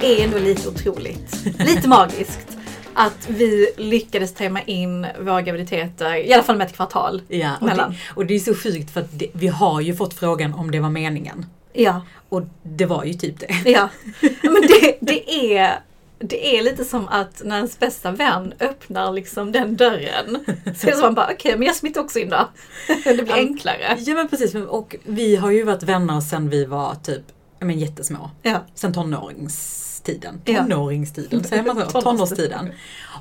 det är ändå lite otroligt. Lite magiskt. Att vi lyckades tajma in våra graviditeter, i alla fall med ett kvartal. Ja, och mellan. det, och det är så sjukt för att det, vi har ju fått frågan om det var meningen. Ja, Och det var ju typ det. ja. Men det, det, är, det är lite som att när ens bästa vän öppnar liksom den dörren. Så är det som man bara, okej men jag smittar också in då. Det blir enklare. Ja men precis, och vi har ju varit vänner sedan vi var typ men jättesmå. Ja. Sen tonåringstiden. Ja. Tonåringstiden, säger man så? Tonårstiden.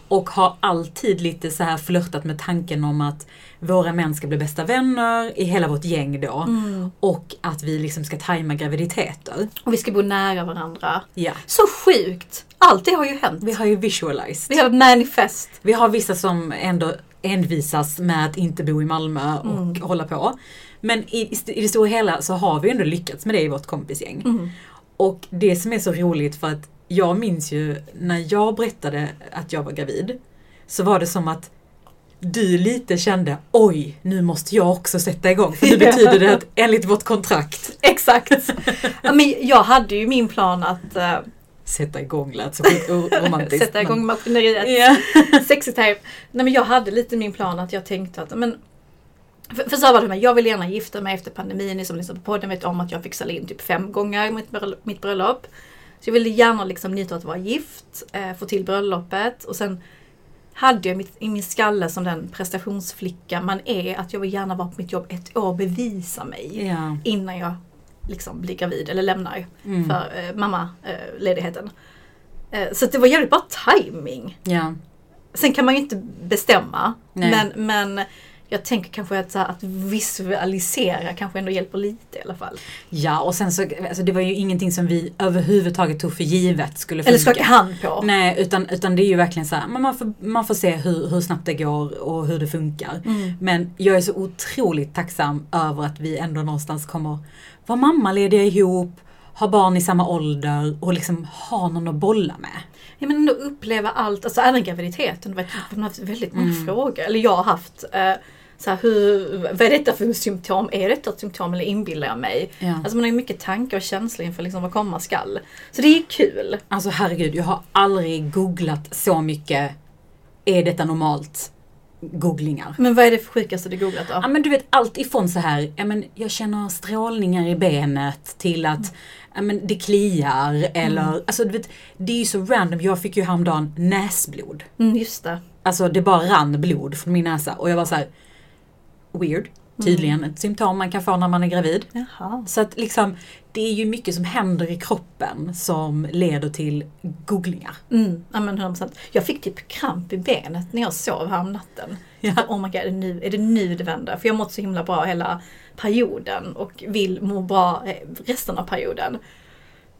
Och har alltid lite så här flörtat med tanken om att våra män ska bli bästa vänner i hela vårt gäng då. Mm. Och att vi liksom ska tajma graviditeter. Och vi ska bo nära varandra. Ja. Så sjukt! Allt det har ju hänt. Vi har ju visualized. Vi har manifest. Vi har vissa som ändå envisas med att inte bo i Malmö och Mm. hålla på. Men i, i det stora hela så har vi ändå lyckats med det i vårt kompisgäng. Mm. Och det som är så roligt för att jag minns ju när jag berättade att jag var gravid så var det som att du lite kände oj, nu måste jag också sätta igång. För nu betyder det att enligt vårt kontrakt Exakt! ja, men jag hade ju min plan att eh, sätta igång lät så romantiskt. sätta igång maskineriet. Ja. Sexy time. Nej men jag hade lite min plan att jag tänkte att men för, för så var det med, jag vill gärna gifta mig efter pandemin. Ni som lyssnar på podden vet om att jag fick sälja in typ fem gånger mitt, mitt bröllop. Så jag ville gärna liksom njuta av att vara gift, eh, få till bröllopet och sen hade jag mitt, i min skalle som den prestationsflicka man är att jag vill gärna vara på mitt jobb ett år och bevisa mig ja. innan jag liksom blir gravid eller lämnar Mm. för eh, mammaledigheten. Eh, så att det var jävligt bra timing. ja. Sen kan man ju inte bestämma. Nej. Men, men jag tänker kanske att, så här, att visualisera kanske ändå hjälper lite i alla fall. Ja, och sen så, alltså det var ju ingenting som vi överhuvudtaget tog för givet skulle funka. Eller skaka hand på. Nej, utan, utan det är ju verkligen så här, man får, man får se hur, hur snabbt det går och hur det funkar. Mm. Men jag är så otroligt tacksam över att vi ändå någonstans kommer vara mammalediga ihop, ha barn i samma ålder och liksom ha någon att bolla med. Ja, men ändå uppleva allt, alltså även graviditeten. Det har haft väldigt många Mm. frågor. Eller jag har haft eh, så här, hur, vad är detta för symptom? Är detta ett symptom eller inbillar jag mig? Ja. Alltså man har ju mycket tankar och känslor inför liksom vad komma skall. Så det är kul. Alltså herregud, jag har aldrig googlat så mycket, är detta normalt? Googlingar. Men vad är det för sjukaste du googlat då? Ja men du vet allt ifrån så här, ja men jag känner strålningar i benet till att ja, men det kliar eller, alltså du vet, det är ju så random. Jag fick ju häromdagen näsblod. Mm, just det. Alltså det bara rann blod från min näsa och jag var så här weird. Tydligen ett symptom man kan få när man är gravid. Jaha. Så att liksom, det är ju mycket som händer i kroppen som leder till googlingar. Mm, ja, men 100%. Jag fick typ kramp i benet när jag sov här om natten. Ja. Oh my god, är det, nu, är det nu det vänder? För jag har mått så himla bra hela perioden och vill må bra eh, resten av perioden.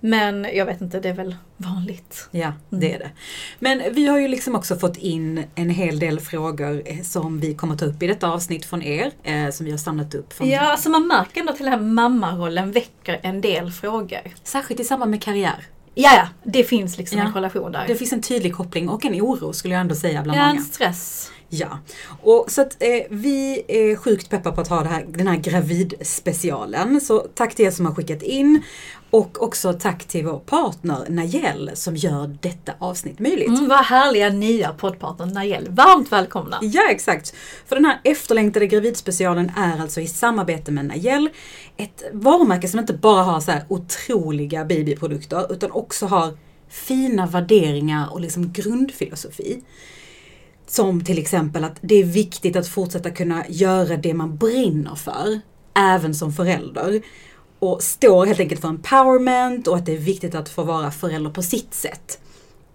Men jag vet inte, det är väl vanligt. Ja, det är det. Men vi har ju liksom också fått in en hel del frågor eh, som vi kommer ta upp i detta avsnitt från er, eh, som vi har samlat upp. Från, Ja, alltså man märker ändå att den här mammarollen väcker en del frågor. Särskilt i samband med karriär. Ja, ja, det finns liksom Ja. en relation där. Det finns en tydlig koppling och en oro skulle jag ändå säga bland ja, många. en stress. Ja, och så att eh, vi är sjukt peppar på att ha här, den här gravidspecialen. Så tack till er som har skickat in. Och också tack till vår partner Najel som gör detta avsnitt möjligt. Mm, vad härliga nya poddpartnern Najel. Varmt välkomna! Ja, exakt. För den här efterlängtade gravidspecialen är alltså i samarbete med Najel. Ett varumärke som inte bara har så här otroliga babyprodukter utan också har fina värderingar och liksom grundfilosofi. Som till exempel att det är viktigt att fortsätta kunna göra det man brinner för, även som förälder. Och står helt enkelt för empowerment och att det är viktigt att få vara förälder på sitt sätt.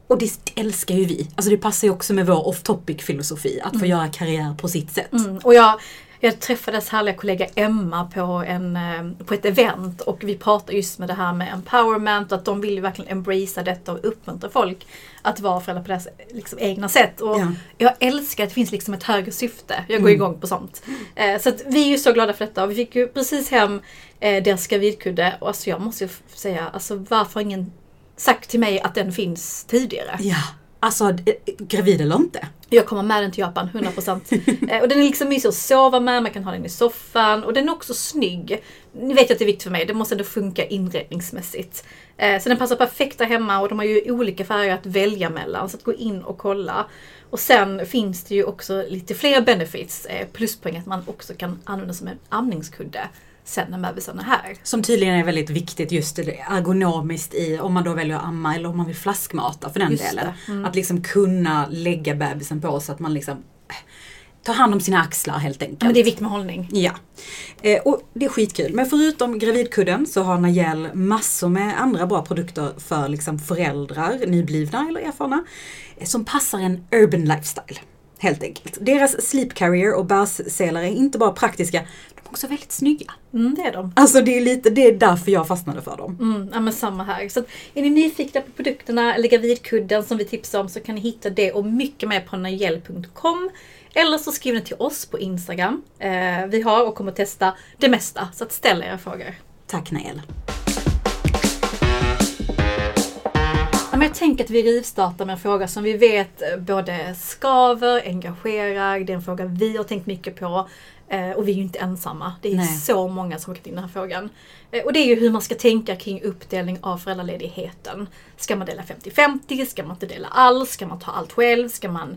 Och det älskar ju vi. Alltså det passar ju också med vår off topic filosofi, att få göra karriär på sitt sätt. Mm, och jag, jag träffade dess härliga kollega Emma på, en, eh, på ett event och vi pratade just med det här med empowerment och att de vill ju verkligen embracea detta och uppmuntra folk att vara föräldrar på deras liksom, egna sätt. Och Ja. Jag älskar att det finns liksom ett högre syfte. Jag går Mm. igång på sånt. Eh, så att vi är ju så glada för detta och vi fick ju precis hem eh, deras gravidkudde och alltså jag måste ju säga, alltså varför har ingen sagt till mig att den finns tidigare? Ja, alltså eh, gravid eller inte. Jag kommer med den till Japan, 100%. Eh, och den är liksom mysig att sova med, man kan ha den i soffan och den är också snygg. Ni vet ju att det är viktigt för mig, det måste ändå funka inredningsmässigt. Eh, så den passar perfekt där hemma och de har ju olika färger att välja mellan, så att gå in och kolla. Och sen finns det ju också lite fler benefits, pluspoäng att man också kan använda som en amningskudde sen när bebisen är här. Som tydligen är väldigt viktigt just ergonomiskt i om man då väljer att amma eller om man vill flaskmata för den Just delen. mm. Att liksom kunna lägga bebisen på så att man liksom eh, tar hand om sina axlar helt enkelt. Ja, men det är viktigt med hållning. Ja. Eh, och det är skitkul. Men förutom gravidkudden så har Najel massor med andra bra produkter för liksom föräldrar, nyblivna eller erfarna, eh, som passar en urban lifestyle. Helt enkelt. Deras sleep carrier och bärsselar är inte bara praktiska, de är också väldigt snygga. Mm, det är de. Alltså det är lite, det är därför jag fastnade för dem. Mm, ja men samma här. Så att är ni nyfikna på produkterna eller gravidkudden som vi tipsar om så kan ni hitta det och mycket mer på najell.com. Eller så skriver ni till oss på Instagram. Eh, vi har och kommer testa det mesta, så att ställ era frågor. Tack Nael. Men jag tänker att vi rivstartar med en fråga som vi vet eh, både skaver, engagerar, det är en fråga vi har tänkt mycket på. Eh, och vi är ju inte ensamma. Det är Nej. så många som har in den här frågan. Eh, och det är ju hur man ska tänka kring uppdelning av föräldraledigheten. Ska man dela 50-50? Ska man inte dela alls? Ska man ta allt själv? Ska man...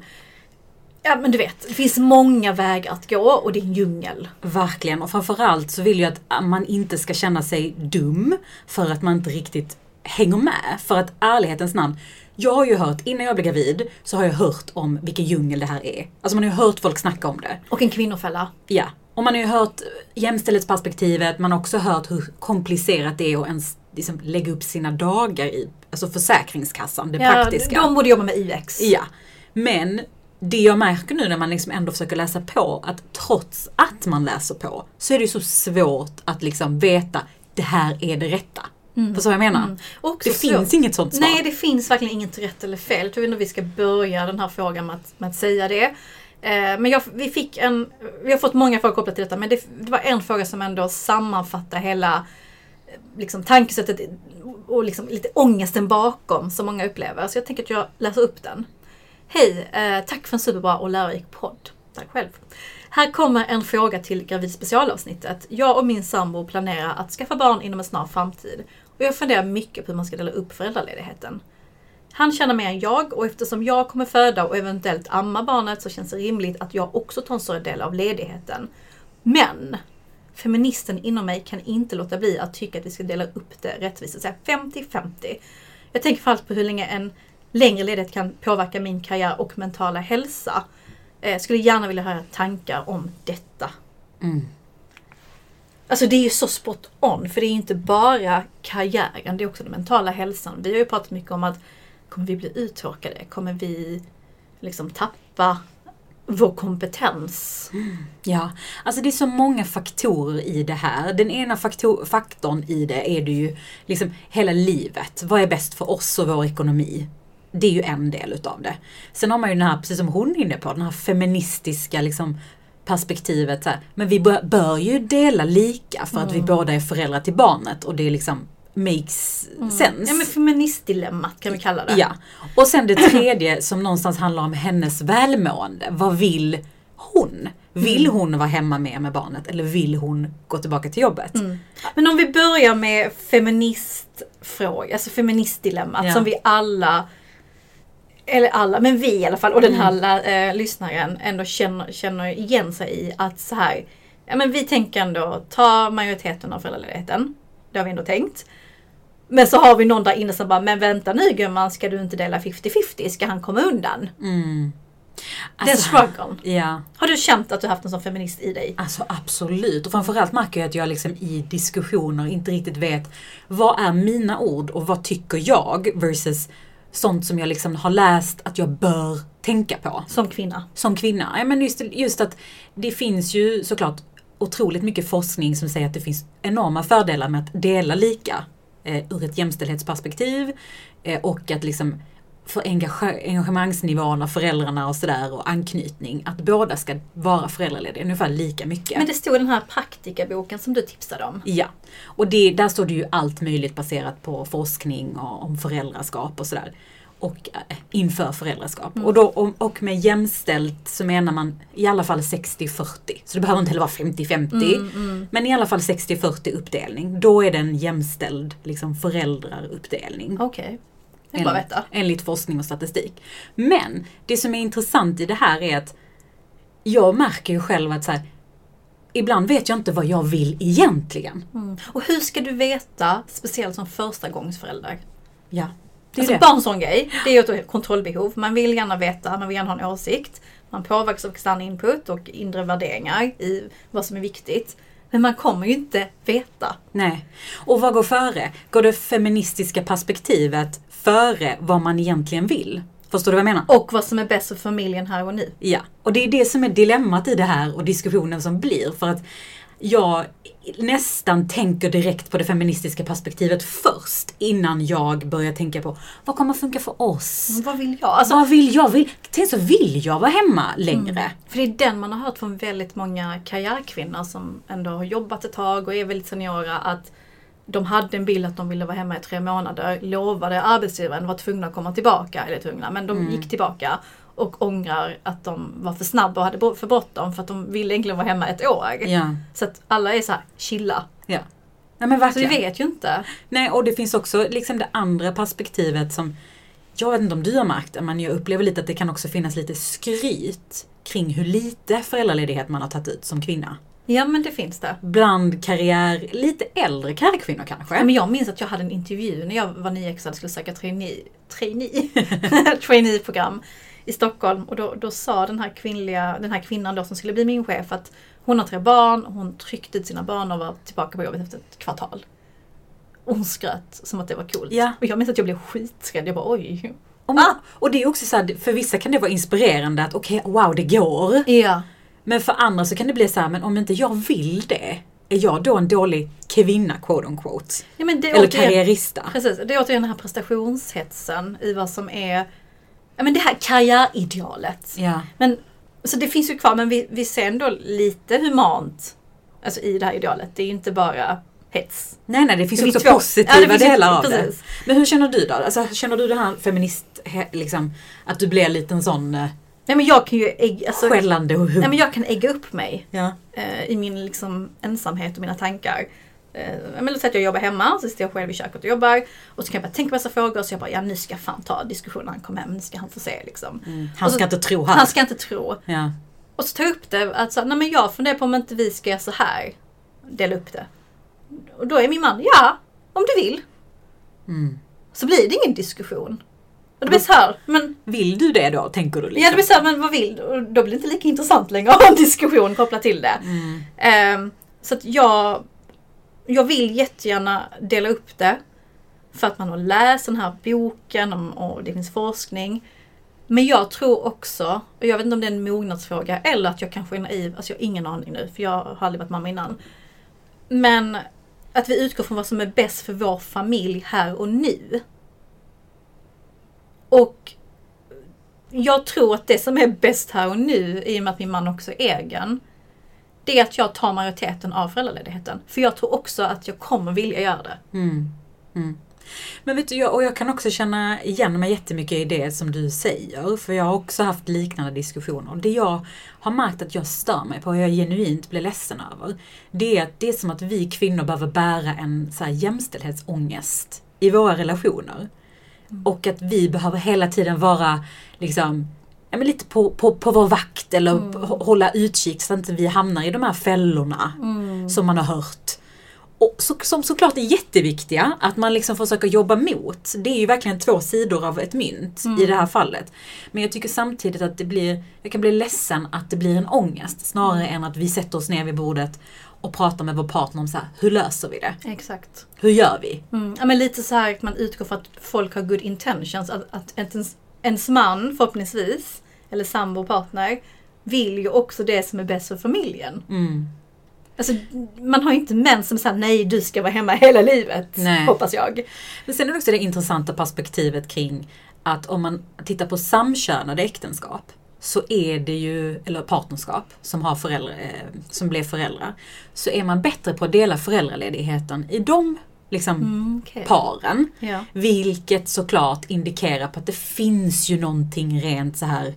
Ja men du vet, det finns många vägar att gå och det är en djungel. Verkligen, och framförallt så vill jag att man inte ska känna sig dum för att man inte riktigt hänger med. För att ärlighetens namn, jag har ju hört, innan jag blev gravid, så har jag hört om vilken djungel det här är. Alltså man har ju hört folk snacka om det. Och en kvinnofälla. Ja. Och man har ju hört jämställdhetsperspektivet, man har också hört hur komplicerat det är att ens liksom, lägga upp sina dagar i alltså Försäkringskassan, det praktiska. de borde jobba med UX. Ja. Men det jag märker nu när man liksom ändå försöker läsa på, att trots att man läser på, så är det ju så svårt att liksom veta, det här är det rätta. Förstår vad jag menar? Mm. Det så finns inget sånt svar. Nej, det finns verkligen inget rätt eller fel. Jag tror ändå vi ska börja den här frågan med att, med att säga det. Eh, men jag, vi, fick en, vi har fått många frågor kopplat till detta, men det, det var en fråga som ändå sammanfattar hela eh, liksom, tankesättet och liksom, lite ångesten bakom som många upplever. Så jag tänker att jag läser upp den. Hej! Eh, tack för en superbra och lärorik podd. Tack själv. Här kommer en fråga till Gravid specialavsnittet. Jag och min sambo planerar att skaffa barn inom en snar framtid. Och jag funderar mycket på hur man ska dela upp föräldraledigheten. Han tjänar mer än jag och eftersom jag kommer föda och eventuellt amma barnet så känns det rimligt att jag också tar en större del av ledigheten. Men feministen inom mig kan inte låta bli att tycka att vi ska dela upp det rättvist, säga 50-50. Jag tänker framförallt på hur länge en längre ledighet kan påverka min karriär och mentala hälsa. Eh, skulle gärna vilja höra tankar om detta. Mm. Alltså det är ju så spot on, för det är inte bara karriären, det är också den mentala hälsan. Vi har ju pratat mycket om att kommer vi bli uttråkade? Kommer vi liksom tappa vår kompetens? Ja, alltså det är så många faktorer i det här. Den ena faktor, faktorn i det är det ju liksom hela livet. Vad är bäst för oss och vår ekonomi? Det är ju en del utav det. Sen har man ju den här, precis som hon är inne på, den här feministiska liksom perspektivet. Så här, men vi bör, bör ju dela lika för att vi båda är föräldrar till barnet och det liksom makes sense. Ja men feministdilemmat kan vi kalla det. Ja. Och sen det tredje som någonstans handlar om hennes välmående. Vad vill hon? Vill Mm. hon vara hemma mer med barnet eller vill hon gå tillbaka till jobbet? Mm. Men om vi börjar med feministfråga, alltså feministdilemmat Ja. som vi alla eller alla, men vi i alla fall och den här eh, lyssnaren ändå känner, känner igen sig i att så här, ja men vi tänker ändå ta majoriteten av föräldraledigheten. Det har vi ändå tänkt. Men så har vi någon där inne som bara, men vänta nu gumman, ska du inte dela 50-50? Ska han komma undan? Mm. Den Alltså, struggeln. Ja, Har du känt att du haft en sån feminist i dig? alltså absolut. Och framförallt märker jag att jag liksom i diskussioner inte riktigt vet vad är mina ord och vad tycker jag versus sånt som jag liksom har läst att jag bör tänka på. Som kvinna. som kvinna. Ja, men just, just att det finns ju såklart otroligt mycket forskning som säger att det finns enorma fördelar med att dela lika eh, ur ett jämställdhetsperspektiv eh, och att liksom för engage, engagemangsnivån av föräldrarna och sådär och anknytning, att båda ska vara föräldralediga ungefär lika mycket. Men det stod i den här praktikaboken som du tipsade om. Ja, och det, där står det ju allt möjligt baserat på forskning och om föräldraskap och sådär. och eh, inför föräldraskap. Mm. Och, då, och, och med jämställt så menar man i alla fall 60-40. Så det behöver inte heller vara 50-50. Mm, mm. Men i alla fall 60-40 uppdelning. Då är det en jämställd liksom, föräldraruppdelning. Okej. Att veta. Enligt forskning och statistik. Men det som är intressant i det här är att jag märker ju själv att så här, ibland vet jag inte vad jag vill egentligen. Mm. Och hur ska du veta, speciellt som första gångsförälder? Ja, det är Alltså det. bara en sån grej. Det är ju ett kontrollbehov. Man vill gärna veta, man vill gärna ha en åsikt. Man påverkas av extern input och inre värderingar i vad som är viktigt. Men man kommer ju inte veta. Nej. Och vad går före? Går det feministiska perspektivet före vad man egentligen vill? Förstår du vad jag menar? Och vad som är bäst för familjen här och nu. Ja, och det är det som är dilemmat i det här och diskussionen som blir. För att jag nästan tänker direkt på det feministiska perspektivet först innan jag börjar tänka på vad kommer funka för oss? Men vad vill jag? Alltså, vad vill jag? Vill, tänk så vill jag vara hemma längre? För det är den man har hört från väldigt många karriärkvinnor som ändå har jobbat ett tag och är väldigt seniora att de hade en bild att de ville vara hemma i tre månader, lovade arbetsgivaren, var tvungna att komma tillbaka, eller tvungna, men de Mm. gick tillbaka och ångrar att de var för snabba och hade för bråttom för att de ville egentligen vara hemma ett år. Ja, Så att alla är så här, chilla. ja. Nej men Så vi verkligen. vet ju inte. Nej, och det finns också liksom det andra perspektivet som jag vet inte om du har märkt, men jag upplever lite att det kan också finnas lite skryt kring hur lite föräldraledighet man har tagit ut som kvinna. Ja men det finns det. Bland karriär, lite äldre karriärkvinnor kanske. Ja, men jag minns att jag hade en intervju när jag var nyexad och skulle söka trainee, trainee, traineeprogram i Stockholm. Och då, då sa den här, kvinnliga, den här kvinnan då som skulle bli min chef att hon har tre barn, hon tryckte ut sina barn och var tillbaka på jobbet efter ett kvartal. Och hon skröt som att det var coolt. Ja. Och jag minns att jag blev skiträdd. Jag bara oj. Och, man, och det är också så här, för vissa kan det vara inspirerande att okej, wow det går. Ja. Men för andra så kan det bli så här, men om inte jag vill det, är jag då en dålig kvinna quote on quote? ja det Eller karriärista? Precis, det är återigen den här prestationshetsen i vad som är ja, men det här karriäridealet. Ja. Men, så det finns ju kvar men vi, vi ser ändå lite humant alltså, i det här idealet. Det är ju inte bara hets. Nej, nej, det finns Det finns också två- positiva Ja, det finns delar av det. precis. Men hur känner du då? Alltså, känner du det här feminist, liksom, att du blir lite en sån eh, Nej men jag kan ju ägg, alltså, skällande och hum? nej, men jag kan ägga upp mig Ja. eh, i min liksom, ensamhet och mina tankar. Eh, men låt säga att jag jobbar hemma, så sitter jag själv i köket och jobbar. Och så kan jag bara tänka på massa frågor och så jag bara, ja nu ska jag fan ta diskussionen när han kommer hem, nu ska han få se liksom. Han Och så- ska inte tro här. Han ska inte tro. Ja. Och så tar jag upp det, att så, nej men jag funderar på om inte vi ska göra så här. Dela upp det. Och då är min man, ja, om du vill. Mm. Så blir det ingen diskussion. Och det blir så här, men, Vill du det då, tänker du? Liksom? ja det blir så här, men vad vill du? Och då blir det inte lika intressant längre att ha en diskussion kopplat till det. Mm. Ehm, så att jag, jag vill jättegärna dela upp det. För att man har läst den här boken om, och det finns forskning. Men jag tror också, och jag vet inte om det är en mognadsfråga eller att jag kanske är naiv, alltså jag har ingen aning nu för jag har aldrig varit mamma innan. Men att vi utgår från vad som är bäst för vår familj här och nu. Och jag tror att det som är bäst här och nu, i och med att min man också är egen, det är att jag tar majoriteten av föräldraledigheten. För jag tror också att jag kommer vilja göra det. Mm. Mm. Men vet du, jag, och jag kan också känna igen mig jättemycket i det som du säger. För jag har också haft liknande diskussioner. Det jag har märkt att jag stör mig på och jag genuint blir ledsen över. Det är att det är som att vi kvinnor behöver bära en så här jämställdhetsångest i våra relationer. Och att vi behöver hela tiden vara liksom ja, men lite på, på, på vår vakt eller hå- hålla utkik så att inte vi hamnar i de här fällorna som man har hört. Och så, som såklart är jätteviktiga, att man liksom försöker jobba mot. Det är ju verkligen två sidor av ett mynt i det här fallet. Men jag tycker samtidigt att det blir, jag kan bli ledsen att det blir en ångest snarare än att vi sätter oss ner vid bordet och pratar med vår partner om så här, hur löser vi det? Exakt. Hur gör vi? Mm. Ja, men lite så här att man utgår från att folk har good intentions. Att, att ens, ens man förhoppningsvis, eller sambo partner, vill ju också det som är bäst för familjen. Mm. Alltså, man har ju inte män som säger nej du ska vara hemma hela livet. Nej. Hoppas jag. Men sen är det också det intressanta perspektivet kring att om man tittar på samkönade äktenskap så är det ju, eller partnerskap som, har föräldrar, eh, som blev föräldrar, så är man bättre på att dela föräldraledigheten i de liksom, Mm, okej. paren. Ja. Vilket såklart indikerar på att det finns ju någonting rent så här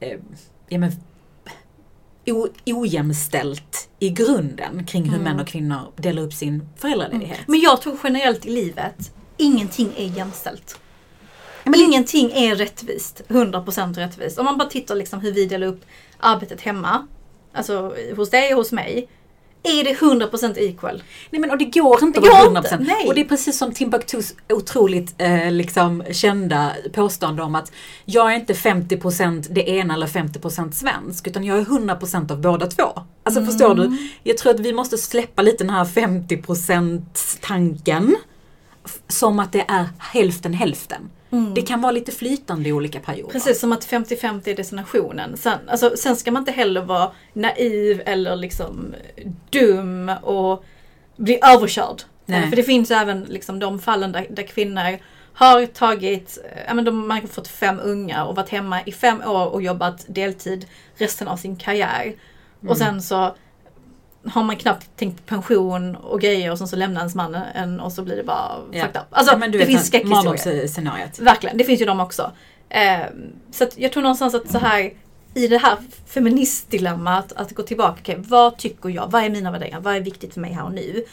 eh, ja, men, o, ojämställt i grunden kring hur Mm. män och kvinnor delar upp sin föräldraledighet. Men jag tror generellt i livet, ingenting är jämställt. Men- ingenting är rättvist, 100% rättvist. Om man bara tittar liksom hur vi delar upp arbetet hemma, alltså hos dig och hos mig, är det 100% equal. Nej men och det går inte Det att vara går 100%. inte, nej. Och det är precis som Timbuktus otroligt eh, liksom, kända påstående om att jag är inte 50% det ena eller 50% svensk utan jag är 100% av båda två. Alltså Mm. förstår du? Jag tror att vi måste släppa lite den här 50% tanken som att det är hälften hälften. Det kan vara lite flytande i olika perioder. Precis som att 50-50 är destinationen. Sen, alltså, sen ska man inte heller vara naiv eller liksom dum och bli överkörd. Nej. För det finns även liksom de fallen där, där kvinnor har tagit, ja men de man har fått fem ungar och varit hemma i fem år och jobbat deltid resten av sin karriär. Och sen så har man knappt tänkt på pension och grejer och sen så lämnar ens man en och så blir det bara Ja. fucked up. Alltså Ja, men du det finns skräckhistorier. Verkligen, det finns ju de också. Eh, så jag tror någonstans att så här i det här feministdilemmat att gå tillbaka, okej vad tycker jag? Vad är mina värderingar? Vad är viktigt för mig här och nu?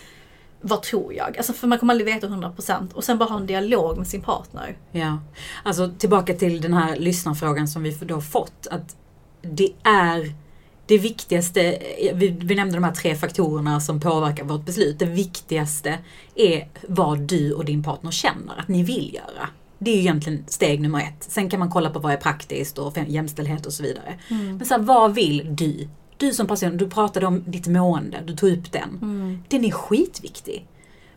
Vad tror jag? Alltså för man kommer aldrig veta 100% och sen bara ha en dialog med sin partner. Ja, alltså tillbaka till den här lyssnarfrågan som vi då fått. Att det är det viktigaste, vi, vi nämnde de här tre faktorerna som påverkar vårt beslut. Det viktigaste är vad du och din partner känner att ni vill göra. Det är ju egentligen steg nummer ett. Sen kan man kolla på vad är praktiskt och jämställdhet och så vidare. Men så här, vad vill du? Du som person, du pratade om ditt mående, du tog upp den. Den är skitviktig.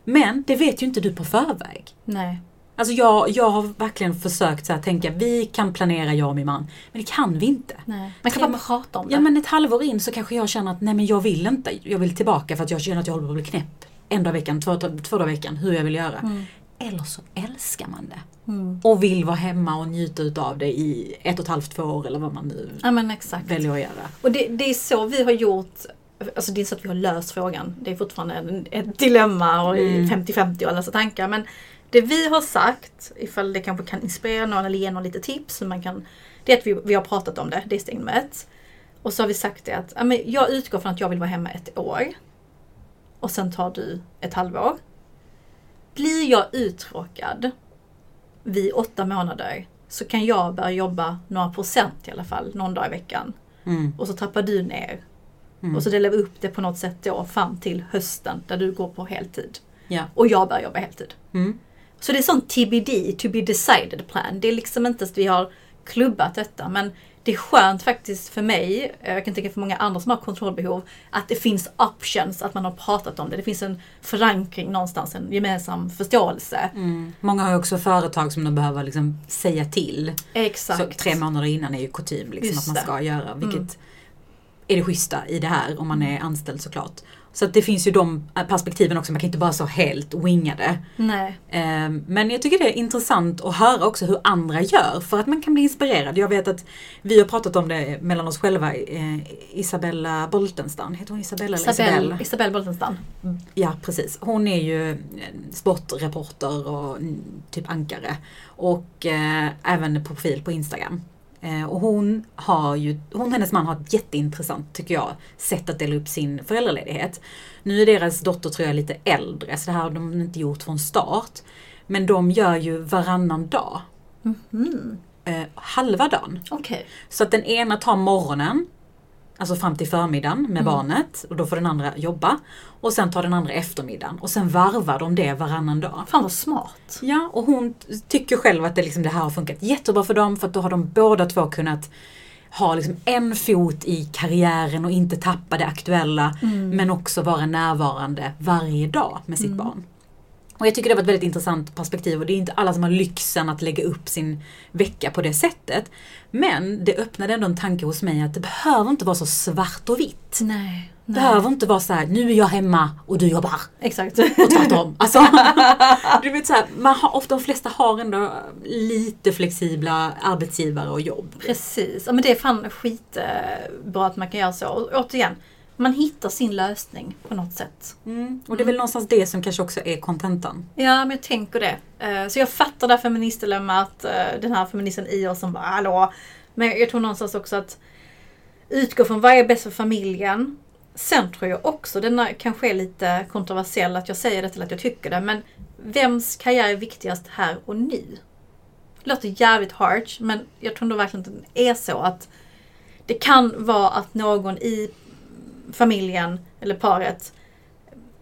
Men det vet ju inte du på förväg. Nej. Alltså jag, jag har verkligen försökt så här tänka, vi kan planera jag och min man. Men det kan vi inte. Nej. Man kan bara prata om det. Ja men ett halvår in så kanske jag känner att nej men jag vill inte. Jag vill tillbaka för att jag känner att jag håller på att bli knäpp. En dag i veckan, två, två dagar i veckan, hur jag vill göra. Eller så älskar man det. Mm. Och vill vara hemma och njuta utav det i ett och ett halvt, två år eller vad man nu Ja väljer att göra. Och det, det är så vi har gjort, alltså det är så att vi har löst frågan. Det är fortfarande ett dilemma och Mm. 50-50 och alla så tankar. Men det vi har sagt, ifall det kanske kan inspirera någon eller ge någon lite tips, man kan, det är att vi, vi har pratat om det, det är steg nummer ett. Och så har vi sagt det att ja, men jag utgår från att jag vill vara hemma ett år. Och sen tar du ett halvår. Blir jag uttråkad vid åtta månader så kan jag börja jobba några procent i alla fall, någon dag i veckan. Mm. Och så trappar du ner. Mm. Och så delar vi upp det på något sätt då fram till hösten där du går på heltid. Ja. Och jag börjar jobba heltid. Mm. Så det är sån TBD, to be decided plan. Det är liksom inte att vi har klubbat detta men det är skönt faktiskt för mig, jag kan tänka för många andra som har kontrollbehov, att det finns options, att man har pratat om det. Det finns en förankring någonstans, en gemensam förståelse. Mm. Många har ju också företag som de behöver liksom säga till. Exakt. Så tre månader innan är ju kutym liksom, Just att man det. ska göra. Vilket Mm. är det schyssta i det här om man är anställd såklart. Så att det finns ju de perspektiven också, man kan inte bara så helt winga det. Nej. Eh, Men jag tycker det är intressant att höra också hur andra gör för att man kan bli inspirerad. Jag vet att vi har pratat om det mellan oss själva. Eh, Isabella Boltenstam, heter hon Isabella eller Isabelle? Isabelle, Isabelle Boltenstam. Ja precis. Hon är ju eh, sportreporter och mm, typ ankare. Och eh, även profil på Instagram. Eh, och hon har ju, hon och hennes man har ett jätteintressant, tycker jag, sätt att dela upp sin föräldraledighet. Nu är deras dotter tror jag lite äldre, så det här har de inte gjort från start. Men de gör ju varannan dag. Mm. Eh, halva dagen. Okej. Så att den ena tar morgonen, alltså fram till förmiddagen med Mm. barnet och då får den andra jobba. Och sen tar den andra eftermiddagen och sen varvar de det varannan dag. Fan vad smart. Ja, och hon tycker själv att det, liksom, det här har funkat jättebra för dem för att då har de båda två kunnat ha liksom en fot i karriären och inte tappa det aktuella men också vara närvarande varje dag med sitt barn. Och jag tycker det var ett väldigt intressant perspektiv och det är inte alla som har lyxen att lägga upp sin vecka på det sättet. Men det öppnade ändå en tanke hos mig att det behöver inte vara så svart och vitt. Nej. Det behöver inte vara så här, nu är jag hemma och du jobbar. Exakt. Och tvärtom. Alltså, du vet så här, man har, ofta de flesta har ändå lite flexibla arbetsgivare och jobb. Precis, ja, men det är fan skitbra att man kan göra så. Och återigen, man hittar sin lösning på något sätt. Mm. Och det är väl någonstans det som kanske också är kontentan. Ja, men jag tänker det. Eh, Så jag fattar det här feministdilemmat, eh, den här feministen i oss som bara hallå. Men jag tror någonstans också att utgå från vad är bäst för familjen. Sen tror jag också, denna kanske är lite kontroversiell att jag säger det till att jag tycker det, men vems karriär är viktigast här och nu? Det låter jävligt harsh, men jag tror ändå verkligen att det är så att det kan vara att någon i familjen eller paret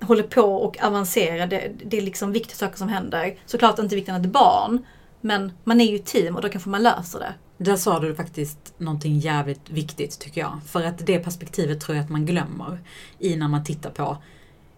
håller på och avancerar. Det, det är liksom viktiga saker som händer. Såklart inte viktigare än ett barn. Men man är ju ett team och då kanske man löser det. Där sa du faktiskt någonting jävligt viktigt tycker jag. För att det perspektivet tror jag att man glömmer i när man tittar på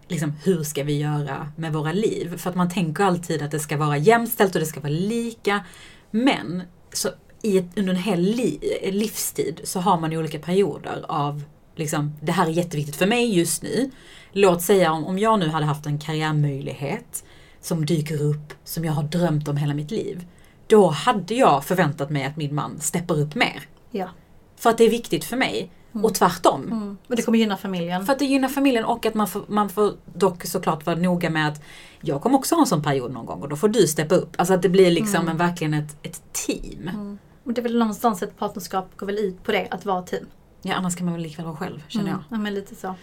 liksom, hur ska vi göra med våra liv? För att man tänker alltid att det ska vara jämställt och det ska vara lika. Men så i ett, under en hel li, livstid så har man ju olika perioder av liksom, det här är jätteviktigt för mig just nu. Låt säga om, om jag nu hade haft en karriärmöjlighet som dyker upp, som jag har drömt om hela mitt liv. Då hade jag förväntat mig att min man steppar upp mer. Ja. För att det är viktigt för mig. Och tvärtom. Mm. Och det kommer gynna familjen. För att det gynnar familjen och att man får, man får dock såklart vara noga med att jag kommer också ha en sån period någon gång och då får du steppa upp. Alltså att det blir liksom en, verkligen ett, ett team. Mm. Och det är väl någonstans ett partnerskap går väl ut på det, att vara team. Ja annars kan man väl likväl vara själv känner jag. Ja, men lite så.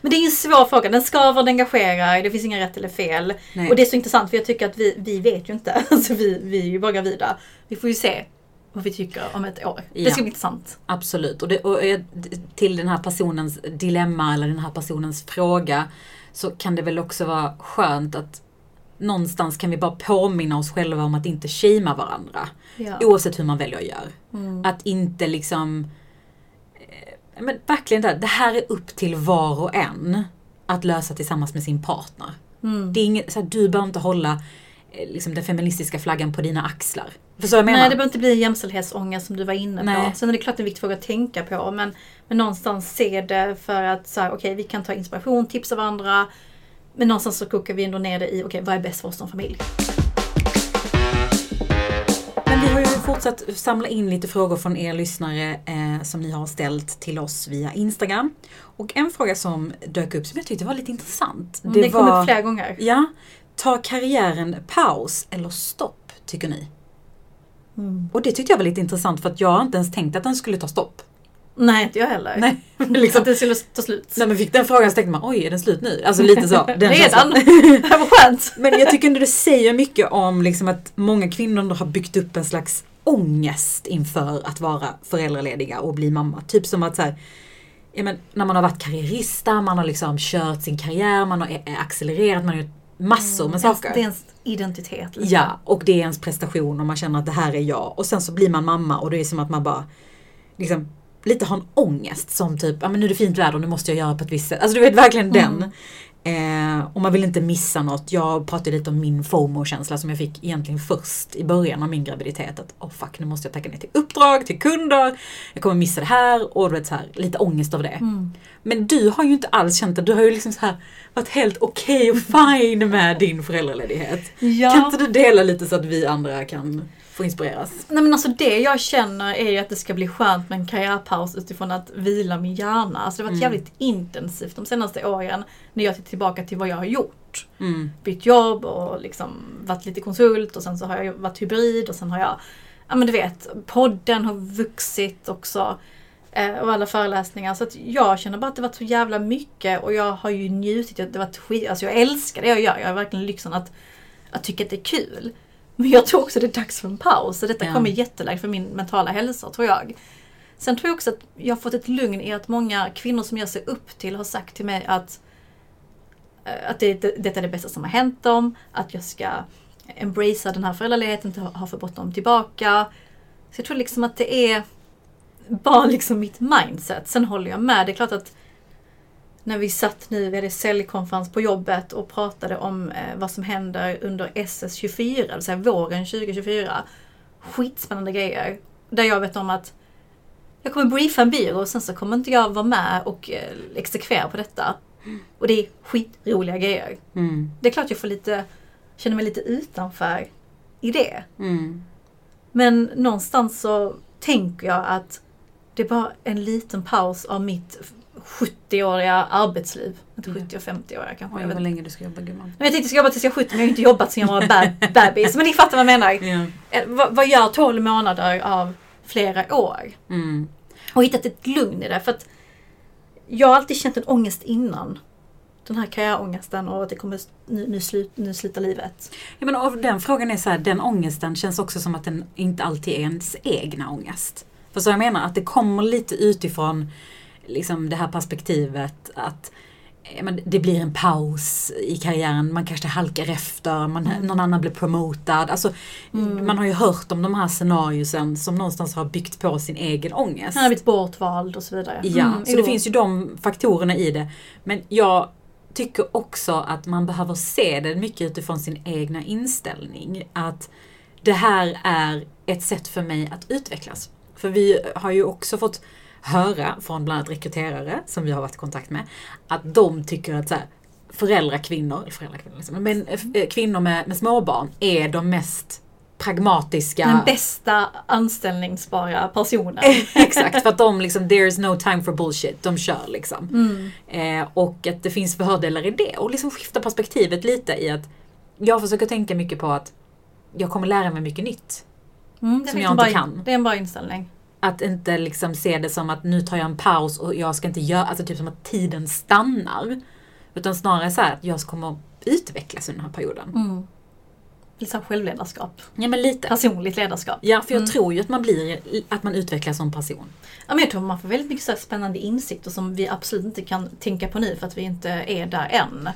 Men det är en svår fråga. Den skaver, den engagerar, det finns inga rätt eller fel. Nej. Och det är så intressant för jag tycker att vi, vi vet ju inte. Alltså vi, vi är ju bara gravida. Vi får ju se vad vi tycker om ett år. Det Ja. ska bli intressant. Absolut. Och, det, och till den här personens dilemma eller den här personens fråga så kan det väl också vara skönt att någonstans kan vi bara påminna oss själva om att inte shamea varandra. Ja. Oavsett hur man väljer att göra. Mm. Att inte liksom... Men verkligen det, här, det här är upp till var och en att lösa tillsammans med sin partner. Mm. Det är inget, så här, du behöver inte hålla eh, liksom, den feministiska flaggan på dina axlar. Förstår du vad jag menar? Nej, det behöver inte bli jämställdhetsångest som du var inne Nej. på. Sen är det klart en viktig fråga att tänka på. Men, men någonstans se det för att så här, okej, vi kan ta inspiration, tips av varandra. Men någonstans så kokar vi ändå ner det i, okej, vad är bäst för oss som familj? Men vi har ju fortsatt samla in lite frågor från er lyssnare eh, som ni har ställt till oss via Instagram. Och en fråga som dök upp som jag tyckte var lite intressant. Det, det kom upp flera gånger. Ja, tar karriären paus eller stopp, tycker ni? Mm. Och det tyckte jag var lite intressant för att jag har inte ens tänkt att den skulle ta stopp. Nej, inte jag heller. Nej, Liksom. Att det skulle ta slut. när man fick den frågan så tänkte man oj, är den slut nu? Alltså lite så. Den Redan? känslan. Vad skönt! Men jag tycker ändå det säger mycket om liksom att många kvinnor har byggt upp en slags ångest inför att vara föräldralediga och bli mamma. Typ som att så här, ja, men, när man har varit karriärista, man har liksom kört sin karriär, man har accelererat, man har gjort massor med saker. Det är ens identitet. Liksom. Ja, och det är ens prestation och man känner att det här är jag. Och sen så blir man mamma och det är som att man bara liksom lite har en ångest som typ, ja men nu är det fint väder nu måste jag göra på ett visst sätt. Alltså du vet verkligen den. Eh, och man vill inte missa något. Jag pratade lite om min FOMO-känsla som jag fick egentligen först i början av min graviditet. Att oh fuck, nu måste jag tacka ner till uppdrag, till kunder. Jag kommer missa det här och du vet så här, lite ångest över det. Mm. Men du har ju inte alls känt det. Du har ju liksom så här varit helt okej och fine med din föräldraledighet. Ja. Kan inte du dela lite så att vi andra kan få inspireras? Nej men alltså det jag känner är ju att det ska bli skönt med en karriärpaus utifrån att vila min hjärna. Alltså det har varit Mm. jävligt intensivt de senaste åren när jag tittar tillbaka till vad jag har gjort. Mm. Bytt jobb och liksom varit lite konsult och sen så har jag varit hybrid och sen har jag, ja men du vet, podden har vuxit också. Eh, och alla föreläsningar. Så att jag känner bara att det varit så jävla mycket och jag har ju njutit. Det varit skit, alltså jag älskar det jag gör. Jag har verkligen lyxen att, att tycka att det är kul. Men jag tror också det är dags för en paus. Och detta Ja. kommer jättelätt för min mentala hälsa tror jag. Sen tror jag också att jag har fått ett lugn i att många kvinnor som jag ser upp till har sagt till mig att, eh, att det, det, detta är det bästa som har hänt dem. Att jag ska embracea den här föräldraledigheten, inte ha ha för bråttom tillbaka. Så jag tror liksom att det är bara liksom mitt mindset. Sen håller jag med. Det är klart att när vi satt nu, vi hade säljkonferens på jobbet och pratade om eh, vad som händer under SS24, det vill säga våren 2024. Skitspännande grejer. Där jag vet om att jag kommer briefa en byrå och sen så kommer inte jag vara med och eh, exekvera på detta. Och det är skitroliga grejer. Mm. Det är klart jag får lite, känner mig lite utanför i det. Mm. Men någonstans så tänker jag att det är bara en liten paus av mitt 70-åriga arbetsliv. Inte Ja. 70 och 50-åriga kanske. Oj, jag, vet. vad länge du ska jobba gumman. jag inte, jag ska jobba tills jag är 70 men jag har inte jobbat sen jag var bab- bebis. Men ni fattar vad jag menar. Eh, vad, vad gör 12 månader av flera år? Mm. Och hittat ett lugn i det. För att jag har alltid känt en ångest innan. Den här karriärångesten och att det kommer nu, nu, slut, nu slutar livet. Ja, men den frågan är så här, den ångesten känns också som att den inte alltid är ens egna ångest. För så jag menar att det kommer lite utifrån liksom det här perspektivet att men det blir en paus i karriären, man kanske halkar efter, man, Mm. någon annan blir promotad. Alltså, Mm. Man har ju hört om de här scenariosen som någonstans har byggt på sin egen ångest. Han har blivit bortvald och så vidare. Ja, Mm, så jo. det finns ju de faktorerna i det. Men jag tycker också att man behöver se det mycket utifrån sin egna inställning. Att det här är ett sätt för mig att utvecklas. För vi har ju också fått höra från bland annat rekryterare som vi har varit i kontakt med, att de tycker att så här, föräldrakvinnor, föräldrakvinnor liksom, men eh, kvinnor med, med småbarn är de mest pragmatiska Den bästa anställningsbara personen. Exakt, för att de liksom, there is no time for bullshit, de kör liksom. Mm. Eh, och att det finns fördelar i det. Och liksom skifta perspektivet lite i att jag försöker tänka mycket på att jag kommer lära mig mycket nytt. Mm, det, Som är jag en bra, inte kan. det är en bra inställning. Att inte liksom se det som att nu tar jag en paus och jag ska inte göra, alltså typ som att tiden stannar. Utan snarare så här att jag kommer utvecklas under den här perioden. Mm. Här självledarskap. Ja men lite. Personligt ledarskap. Ja, för jag Mm. tror ju att man blir, att man utvecklas som person. Ja, men jag tror man får väldigt mycket så spännande insikter som vi absolut inte kan tänka på nu för att vi inte är där än.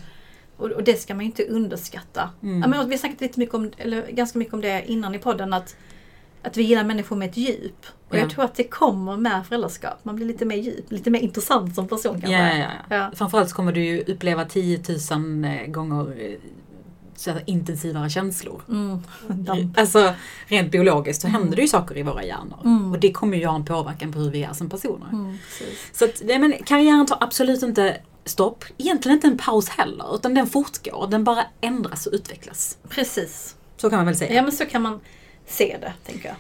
Och, och det ska man ju inte underskatta. Mm. Ja, men vi har snackat lite mycket om, eller ganska mycket om det innan i podden att, att vi gillar människor med ett djup. Och Ja. jag tror att det kommer med föräldraskap. Man blir lite mer djup, lite mer intressant som person kanske. Ja, ja, ja. Framförallt kommer du ju uppleva 10 000 gånger eh, så här intensivare känslor. Mm. Alltså rent biologiskt så händer det ju saker i våra hjärnor. Mm. Och det kommer ju ha en påverkan på hur vi är som personer. Mm. Så att, men karriären tar absolut inte stopp. Egentligen inte en paus heller, utan den fortgår. Den bara ändras och utvecklas. precis. Så kan man väl säga. Ja men så kan man se det, tänker jag.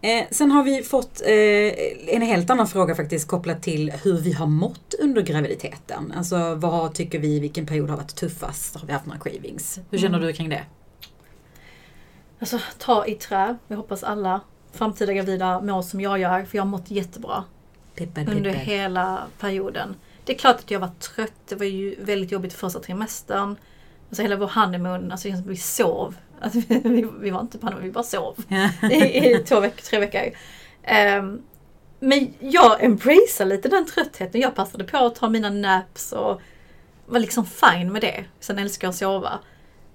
Eh, sen har vi fått eh, en helt annan fråga faktiskt kopplat till hur vi har mått under graviditeten. Alltså vad tycker vi, vilken period har varit tuffast? Har vi haft några cravings? Hur känner Mm. du kring det? Alltså ta i trä. Jag hoppas alla framtida gravida mår som jag gör, för jag har mått jättebra. Pipper, under pipper. hela perioden. Det är klart att jag var trött, det var ju väldigt jobbigt första trimestern. Alltså hela vår honeymoon, alltså vi sov. Alltså, vi, vi var inte på honeymoon, vi bara sov i, i två veckor, tre veckor. Ehm, men jag embracear lite den tröttheten. Jag passade på att ta mina naps och var liksom fine med det. Sen älskar jag att sova.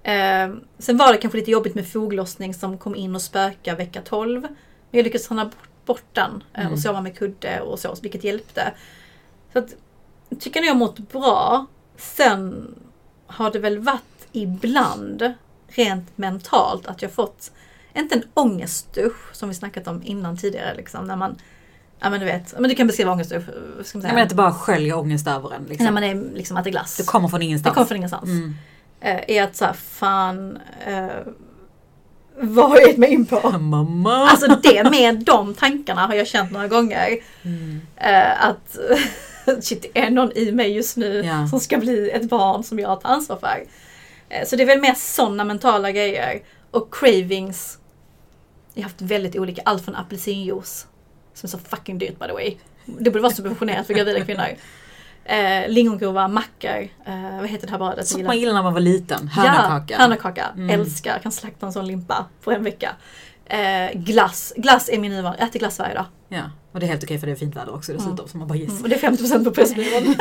Ehm, sen var det kanske lite jobbigt med foglossning som kom in och spöka vecka 12. Men jag lyckades träna bort, bort den eh, Mm. och sova med kudde och så, vilket hjälpte. Så att, tycker jag mått bra. Sen har det väl varit ibland rent mentalt att jag fått, inte en ångestdusch som vi snackat om innan tidigare liksom, när man Ja men du vet, men du kan beskriva vad Ska man säga? menar att det bara sköljer ångest över en. Liksom. När man är liksom äter glass. Det kommer från det ingenstans. kommer från ingenstans. Mm. Eh, är att såhär, fan eh, vad har jag gett mig in på? Mamma! Alltså det med de tankarna har jag känt några gånger. Mm. Eh, att shit, det är någon i mig just nu Ja. som ska bli ett barn som jag tar ansvar för. Eh, så det är väl mer sådana mentala grejer. Och cravings. Jag har haft väldigt olika, allt från apelsinjuice, som är så fucking dyrt by the way. Det borde vara subventionerat för gravida kvinnor. Eh, lingongrova, mackor, eh, vad heter det här brödet? Sånt gillar? man gillar när man var liten. Hörnakaka. Ja, hörnakaka. Mm. Älskar, kan slakta en sån limpa på en vecka. Eh, glass. Glass är min nuvarande, jag äter glass varje dag. Ja, och det är helt okej för det är fint väder också dessutom. Så man bara yes. Mm, och det är 50% på Pressbyrån.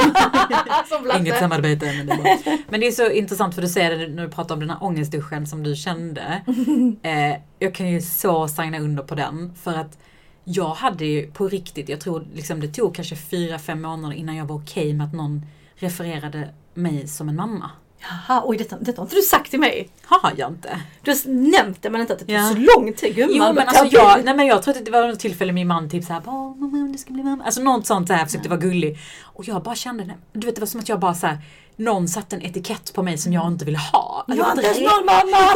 Inget samarbete men det, men det är så intressant för du säger det när du pratar om den här ångestduschen som du kände. Eh, jag kan ju så signa under på den för att jag hade ju på riktigt, jag tror liksom det tog kanske fyra fem månader innan jag var okej med att någon refererade mig som en mamma. Jaha, oj detta, detta har inte du sagt till mig. Har jag inte? Du har nämnt det men inte att det tog Ja. så lång tid gumman. Jo men alltså jag, nej men jag tror att det var något tillfälle min man typ såhär, "Åh, mamma du ska bli mamma. Alltså något sånt där, försökte vara gullig. Och jag bara kände, nej, du vet det var som att jag bara såhär, någon satte en etikett på mig som jag inte ville ha. Jag är var inte någon mamma!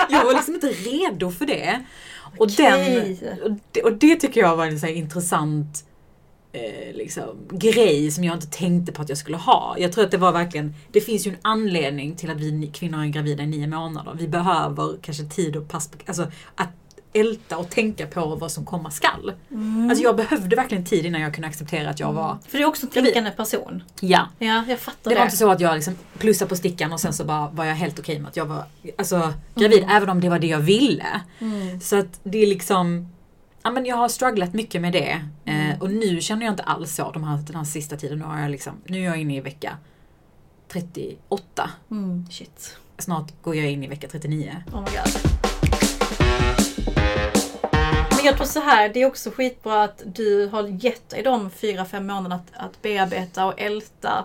Jag var liksom inte redo för det. Och, Okej. den, och, det och det tycker jag var en så intressant eh, liksom, grej som jag inte tänkte på att jag skulle ha. Jag tror att det var verkligen, det finns ju en anledning till att vi kvinnor är gravida i nio månader. Vi behöver kanske tid och pass, alltså att älta och tänka på vad som komma skall. Mm. Alltså jag behövde verkligen tid innan jag kunde acceptera att jag var För du är också en tänkande person. Ja. Ja, jag fattar Det det. var inte så att jag liksom plussade på stickan och sen så bara var jag helt okej med att jag var alltså, gravid, även om det var det jag ville. Mm. Så att det är liksom Ja men jag har strugglat mycket med det. Eh, och nu känner jag inte alls så de här, den här sista tiden. Nu, har jag liksom, nu är jag inne i vecka 38. Mm. Shit. Snart går jag in i vecka 39. Oh my god. Men jag tror så här, det är också skitbra att du har gett dig de fyra, fem månaderna att, att bearbeta och älta,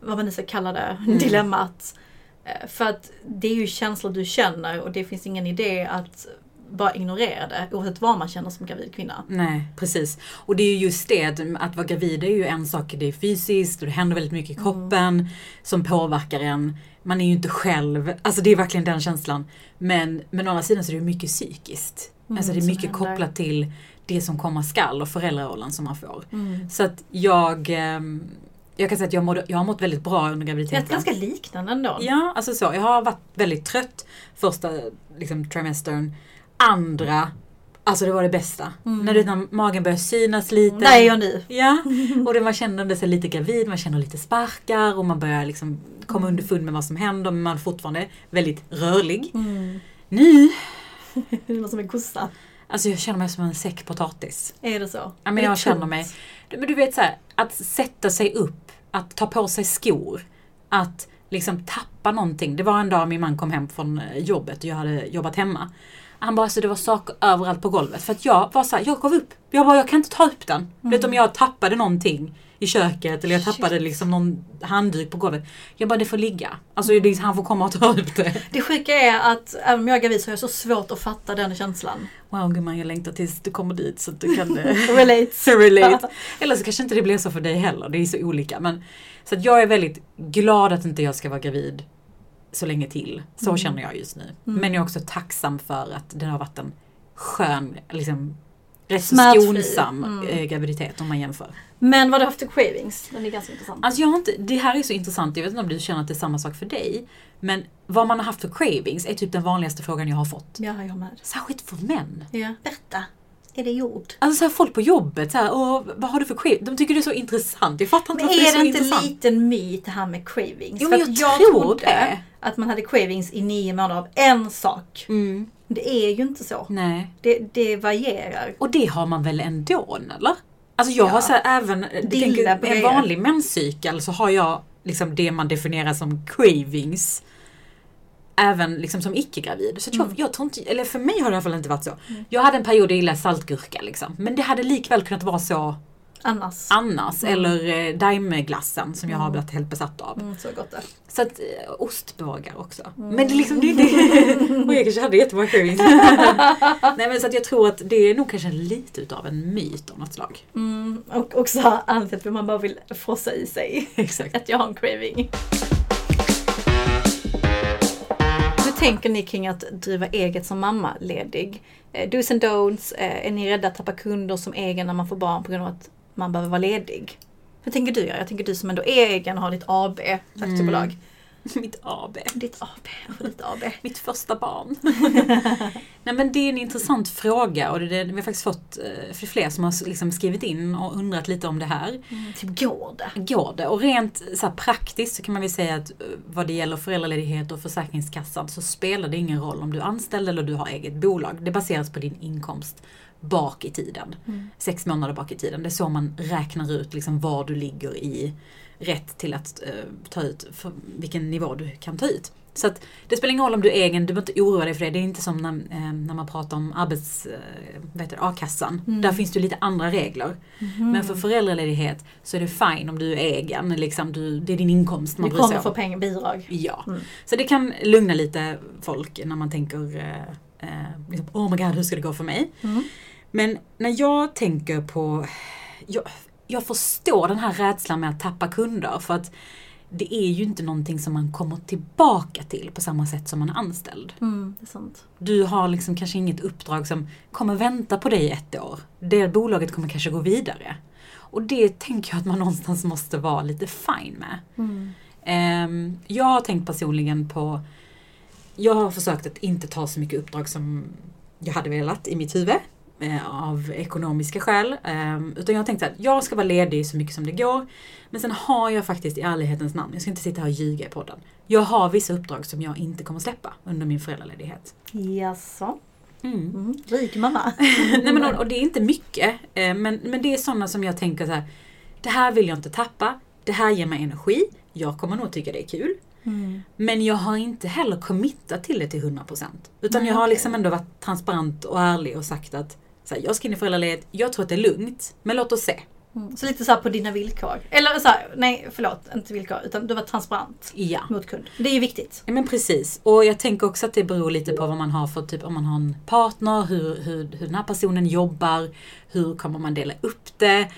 vad man nu ska kalla det, Mm. dilemmat. Eh, För att det är ju känslor du känner och det finns ingen idé att bara ignorera det oavsett vad man känner som gravid kvinna. Nej, precis. Och det är ju just det, att, att vara gravid är ju en sak, det är fysiskt och det händer väldigt mycket i kroppen som påverkar en. Man är ju inte själv, alltså det är verkligen den känslan. Men, men å andra sidan så är det ju mycket psykiskt. Mm, alltså det är mycket kopplat till det som komma skall och föräldrarollen som man får. Mm. Så att jag, ehm, jag kan säga att jag, mådde, jag har mått väldigt bra under Det är graviditeten. ganska liknande ändå. Ja, alltså så. Jag har varit väldigt trött första liksom, trimestern. Andra, alltså det var det bästa. Mm. När, det, när magen börjar synas lite. Är jag nu. Ja, och det man känner sig lite gravid, man känner lite sparkar och man börjar liksom komma underfund med vad som händer men man är fortfarande väldigt rörlig. Mm. Nu, Det var som en kossa. alltså jag känner mig som en säck potatis. Är det så? Ja, men jag känner tungt? mig, men du vet så här, att sätta sig upp, att ta på sig skor, att liksom tappa någonting. Det var en dag min man kom hem från eh, jobbet och jag hade jobbat hemma. Han bara, så det var saker överallt på golvet. För att jag var så här, jag gav upp. Jag bara, jag kan inte ta upp den. Du vet om jag tappade någonting i köket eller jag tappade Shit. liksom någon handduk på golvet. Jag bara, det får ligga. Alltså det, han får komma och ta upp det. Det sjuka är att även om jag är gravid så har jag så svårt att fatta den känslan. Wow gumman, jag längtar tills du kommer dit så att du kan eh, Relate. relate. Eller så kanske inte det blir så för dig heller, det är så olika. Men, så att jag är väldigt glad att inte jag ska vara gravid så länge till. Så Mm. känner jag just nu. Mm. Men jag är också tacksam för att det har varit en skön, liksom, rätt Smärtfri. skonsam Mm. eh, graviditet om man jämför. Men vad har du haft för cravings? Den är ganska intressant. Alltså jag har inte, det här är så intressant, jag vet inte om du känner att det är samma sak för dig. Men vad man har haft för cravings är typ den vanligaste frågan jag har fått. Ja, jag med. Särskilt för män. Ja. Berätta. Är det jord? Alltså så här, folk på jobbet, så här, Åh, vad har du för cravings? De tycker det är så intressant. Jag fattar inte Men varför det är är så det inte intressant. liten myt det här med cravings? Jo, men jag jag tror det. Att man hade cravings i nio månader av en sak. Mm. Det är ju inte så. Nej. Det, det varierar. Och det har man väl ändå, eller? Alltså jag Ja. har så här, även, Dilla tänker, en vanlig menscykel så har jag liksom det man definierar som cravings. Även liksom som icke-gravid. Så jag, Mm. jag tror inte, eller för mig har det i alla fall inte varit så. Jag hade en period där jag gillade saltgurka liksom. Men det hade likväl kunnat vara så Annars. annars. Mm. Eller eh, daimeglassen som jag har Mm. blivit helt besatt av. Mm, så gott det. Så att eh, ostbågar också. Mm. Men det är liksom det är det. Och jag kanske hade jättemånga cravings. Nej men så att jag tror att det är nog kanske lite utav en myt av något slag. Mm, och också anledningen att man bara vill frossa i sig. Exakt. Att jag har en craving. Hur tänker ni kring att driva eget som mammaledig? Eh, Do's and don'ts. Är ni rädda att tappa kunder som egen när man får barn på grund av att man behöver vara ledig? Hur tänker du göra? Jag tänker du som ändå är egen och har ditt AB, ett aktiebolag. Mitt AB. Ditt AB, ditt AB. Mitt första barn. Nej men det är en intressant fråga och det, det, vi har faktiskt fått eh, för fler som har liksom skrivit in och undrat lite om det här. Mm, typ går det? Går det? Och rent så här, praktiskt så kan man väl säga att eh, vad det gäller föräldraledighet och Försäkringskassan så spelar det ingen roll om du är anställd eller du har eget bolag. Det baseras på din inkomst bak i tiden. Mm. Sex månader bak i tiden. Det är så man räknar ut liksom var du ligger i rätt till att eh, ta ut, vilken nivå du kan ta ut. Så att det spelar ingen roll om du är egen, du behöver inte oroa dig för det. Det är inte som när, eh, när man pratar om arbets, eh, det, a-kassan. Mm. Där finns det lite andra regler. Mhm. Men för föräldraledighet så är det fine om du är egen. Liksom du, det är din inkomst man Du kommer om. få pengar, bidrag. Ja. Mm. Så det kan lugna lite folk när man tänker eh, eh, liksom, Oh my god, hur ska det gå för mig? Men när jag tänker på... Jag, jag förstår den här rädslan med att tappa kunder för att det är ju inte någonting som man kommer tillbaka till på samma sätt som man är anställd. Mm, det är sant. Du har liksom kanske inget uppdrag som kommer vänta på dig ett år. Det bolaget kommer kanske gå vidare. Och det tänker jag att man någonstans måste vara lite fine med. Mm. Ehm, jag har tänkt personligen på... Jag har försökt att inte ta så mycket uppdrag som jag hade velat i mitt huvud. Eh, Av ekonomiska skäl. Ehm, utan jag har tänkt att jag ska vara ledig så mycket som det går. Men sen har jag faktiskt i ärlighetens namn, jag ska inte sitta här och ljuga i podden. Jag har vissa uppdrag som jag inte kommer släppa under min föräldraledighet. Jaså? Mm. Mm. Rik mamma. Nej, men, och, och det är inte mycket, eh, men, men det är sådana som jag tänker så här. Det här vill jag inte tappa. Det här ger mig energi. Jag kommer nog tycka det är kul. Mm. Men jag har inte heller committat till det till 100%. Utan Nej, jag har liksom ändå varit transparent och ärlig och sagt att så här, jag ska in i föräldraledighet, jag tror att det är lugnt, men låt oss se. Mm. Så lite så på dina villkor. Eller så här, nej förlåt, inte villkor. Utan du var transparent Ja. mot kund. Det är ju viktigt. Ja men precis. Och jag tänker också att det beror lite på vad man har för typ, om man har en partner, hur, hur, hur den här personen jobbar, hur kommer man dela upp det?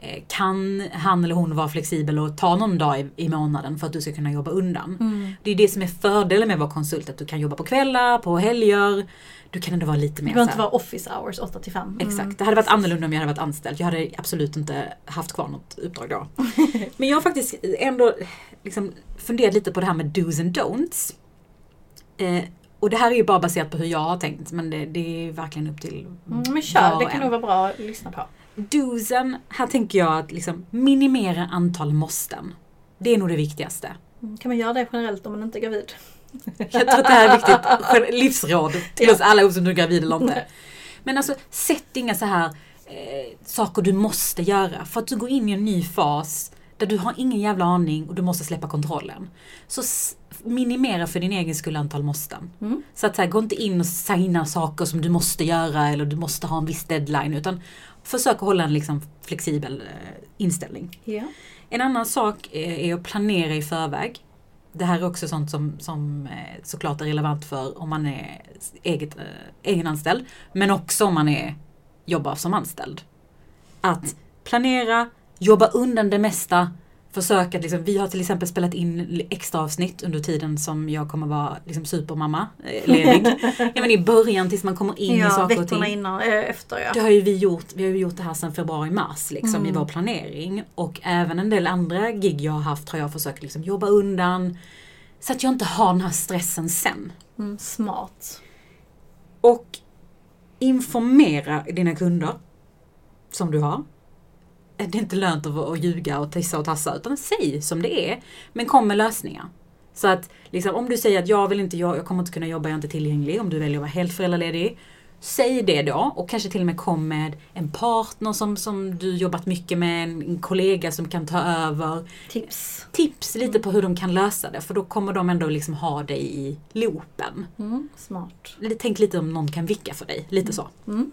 Eh, Kan han eller hon vara flexibel och ta någon dag i, i månaden för att du ska kunna jobba undan? Mm. Det är det som är fördelen med att vara konsult, att du kan jobba på kvällar, på helger. Du kan ändå vara lite Det mer behöver så inte vara office hours 8 till 5. Exakt. Det hade varit annorlunda om jag hade varit anställd. Jag hade absolut inte haft kvar något uppdrag då. Men jag har faktiskt ändå liksom funderat lite på det här med dos and don'ts. Eh, och det här är ju bara baserat på hur jag har tänkt, men det, det är verkligen upp till Mm, men kör, det kan nog vara bra att lyssna på. Dosen, här tänker jag att liksom minimera antal måsten. Det är nog det viktigaste. Mm, Kan man göra det generellt om man inte är gravid? Jag tror att det här är viktigt livsråd till oss alla oavsett om du är gravid eller inte. Men alltså, sätt inga så här eh, saker du måste göra. För att du går in i en ny fas där du har ingen jävla aning och du måste släppa kontrollen. Så minimera för din egen skull antal måsten. Mm. Så att så här, gå inte in och signa saker som du måste göra eller du måste ha en viss deadline. Utan försök att hålla en liksom flexibel eh, inställning. Ja. En annan sak eh, är att planera i förväg. Det här är också sånt som, som eh, såklart är relevant för om man är eget, eh, egenanställd. Men också om man är, jobbar som anställd. Att planera, jobba undan det mesta. Försöka, att liksom, vi har till exempel spelat in extra avsnitt under tiden som jag kommer vara liksom, supermamma eh, ledig. ja, men I början tills man kommer in i ja, saker och veckorna ting. innan, äh, efter ja. Det har ju vi gjort, vi har ju gjort det här sedan februari-mars liksom, i Mm. vår planering. Och även en del andra gig jag har haft har jag försökt liksom, jobba undan. Så att jag inte har den här stressen sen. Mm, smart. Och informera dina kunder som du har. Det är inte lönt att, att ljuga och tissa och tassa utan säg som det är. Men kom med lösningar. Så att liksom, om du säger att jag vill inte, jag, jag kommer inte kunna jobba, jag är inte tillgänglig. Om du väljer att vara helt föräldraledig. Säg det då och kanske till och med kom med en partner som, som du jobbat mycket med, en, en kollega som kan ta över. Tips. Tips lite på hur de kan lösa det för då kommer de ändå liksom ha dig i loopen. Mm, smart. Tänk lite om någon kan vicka för dig, lite så. Mm.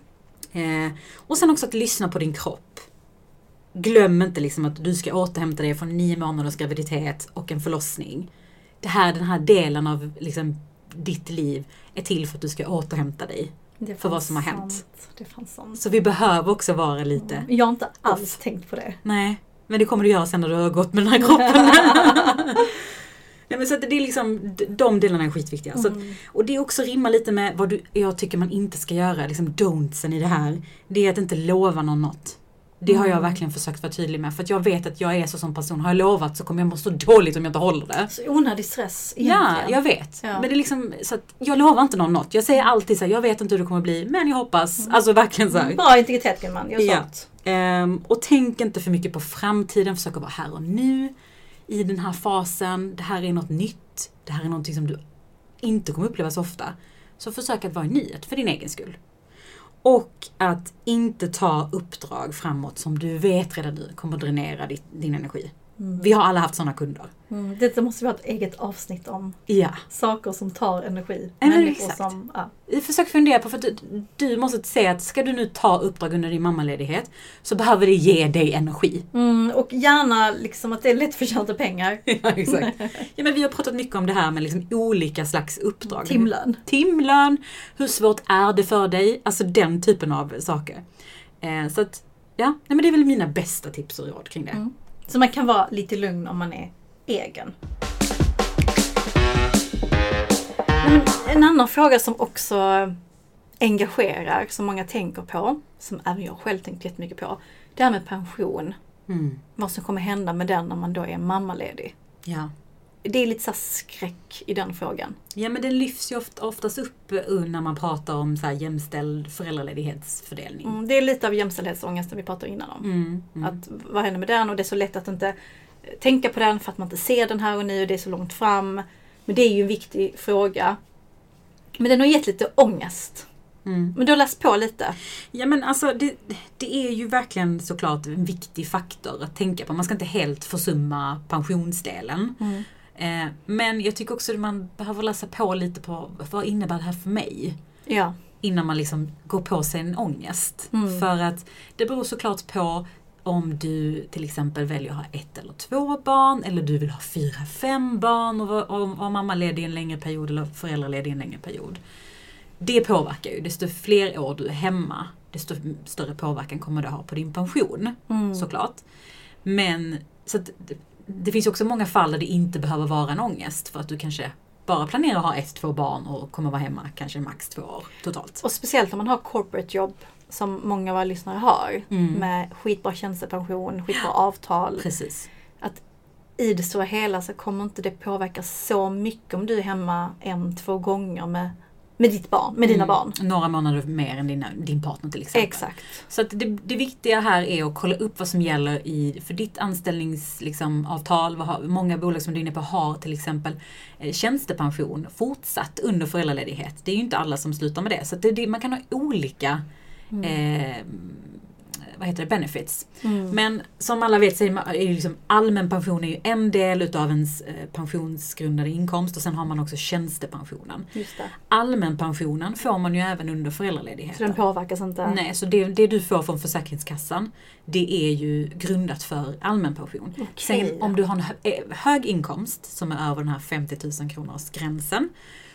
Eh, och sen också att lyssna på din kropp. Glöm inte liksom att du ska återhämta dig från nio månaders graviditet och en förlossning. Det här, den här delen av liksom, ditt liv är till för att du ska återhämta dig. Är För vad som har hänt. sant. Det är sant. Så vi behöver också vara lite, Jag har inte alls tänkt på det. nej, men det kommer du göra sen när du har gått med den här kroppen. Nej, men så att det är liksom, de delarna är skitviktiga. Så att, Mm. och det också rimmar lite med vad du, jag tycker man inte ska göra, liksom don'tsen i det här. Det är att inte lova någon något. Det har jag Mm. verkligen försökt vara tydlig med för att jag vet att jag är så som person. Har jag lovat så kommer jag må så dåligt om jag inte håller det. Så onödig stress Ja, egentligen. jag vet. Ja. Men det är liksom så att jag lovar inte någon något. Jag säger alltid så här, jag vet inte hur det kommer bli men jag hoppas. Alltså verkligen så här. Bra integritet gumman, jag Ja. sånt. Ehm, och tänk inte för mycket på framtiden, försök att vara här och nu. I den här fasen, det här är något nytt. Det här är någonting som du inte kommer uppleva så ofta. Så försök att vara i nyhet för din egen skull. Och att inte ta uppdrag framåt som du vet redan nu kommer dränera din, din energi. Vi har alla haft sådana kunder. Mm. Detta måste vi ha ett eget avsnitt om. Ja. Saker som tar energi. Ja, men exakt. som... Ja. Försök fundera på, för att du, du måste se att ska du nu ta uppdrag under din mammaledighet så behöver det ge dig energi. Mm, och gärna liksom att det är lättförtjänta pengar. Ja, exakt. Ja, men vi har pratat mycket om det här med liksom olika slags uppdrag. Timlön. Timlön, hur svårt är det för dig? Alltså den typen av saker. Eh, så att, ja, nej, men det är väl mina bästa tips och råd kring det. Mm. Så man kan vara lite lugn om man är egen. Men en annan fråga som också engagerar, som många tänker på, som även jag själv tänkt jättemycket på. Det här med pension. Mm. Vad som kommer hända med den när man då är mammaledig. Ja. Det är lite så skräck i den frågan. Ja men den lyfts ju ofta, oftast upp eh, när man pratar om så här jämställd föräldraledighetsfördelning. Mm, det är lite av jämställdhetsångesten vi pratade innan om. Mm. Mm. Att vad händer med den? Och det är så lätt att inte eh, tänka på den för att man inte ser den här och nu och det är så långt fram. Men det är ju en viktig fråga. Men den har gett lite ångest. Mm. Men du har läst på lite. Ja men alltså det, det är ju verkligen såklart en viktig faktor att tänka på. Man ska inte helt försumma pensionsdelen. Eh, men jag tycker också att man behöver läsa på lite på vad innebär det här för mig? Ja. Innan man liksom går på sig en ångest. Mm. För att det beror såklart på om du till exempel väljer att ha ett eller två barn eller du vill ha fyra, fem barn och vara, och vara mammaledig en längre period eller föräldraledig en längre period. Det påverkar ju. Desto fler år du är hemma, desto större påverkan kommer det ha på din pension Mm. såklart. Men så att, det, finns också många fall där det inte behöver vara en ångest för att du kanske bara planerar att ha ett, två barn och kommer vara hemma kanske max två år totalt. Och speciellt om man har corporate jobb som många av våra lyssnare har. Mm. Med skitbra tjänstepension, skitbra avtal. Precis. I det stora hela så kommer inte det påverka så mycket om du är hemma en, två gånger med, med ditt barn, med dina Mm. barn. Några månader mer än dina, din partner till exempel. Exakt. Så att det, det viktiga här är att kolla upp vad som gäller i, för ditt anställningsavtal. Liksom, avtal. vad har, många bolag som du är inne på har till exempel eh, tjänstepension fortsatt under föräldraledighet. Det är ju inte alla som slutar med det. Så det, det, man kan ha olika eh, vad heter det, benefits. Mm. Men som alla vet så är liksom allmän pension är ju en del utav ens eh, pensionsgrundade inkomst och sen har man också tjänstepensionen. Just det. Allmänpensionen får man ju även under Så föräldraledigheten. den påverkas inte? Nej, så det, det du får från Försäkringskassan det är ju grundat för allmänpension. Okej. Sen om du har en eh, hög inkomst som är över den här 50 000 kronors gränsen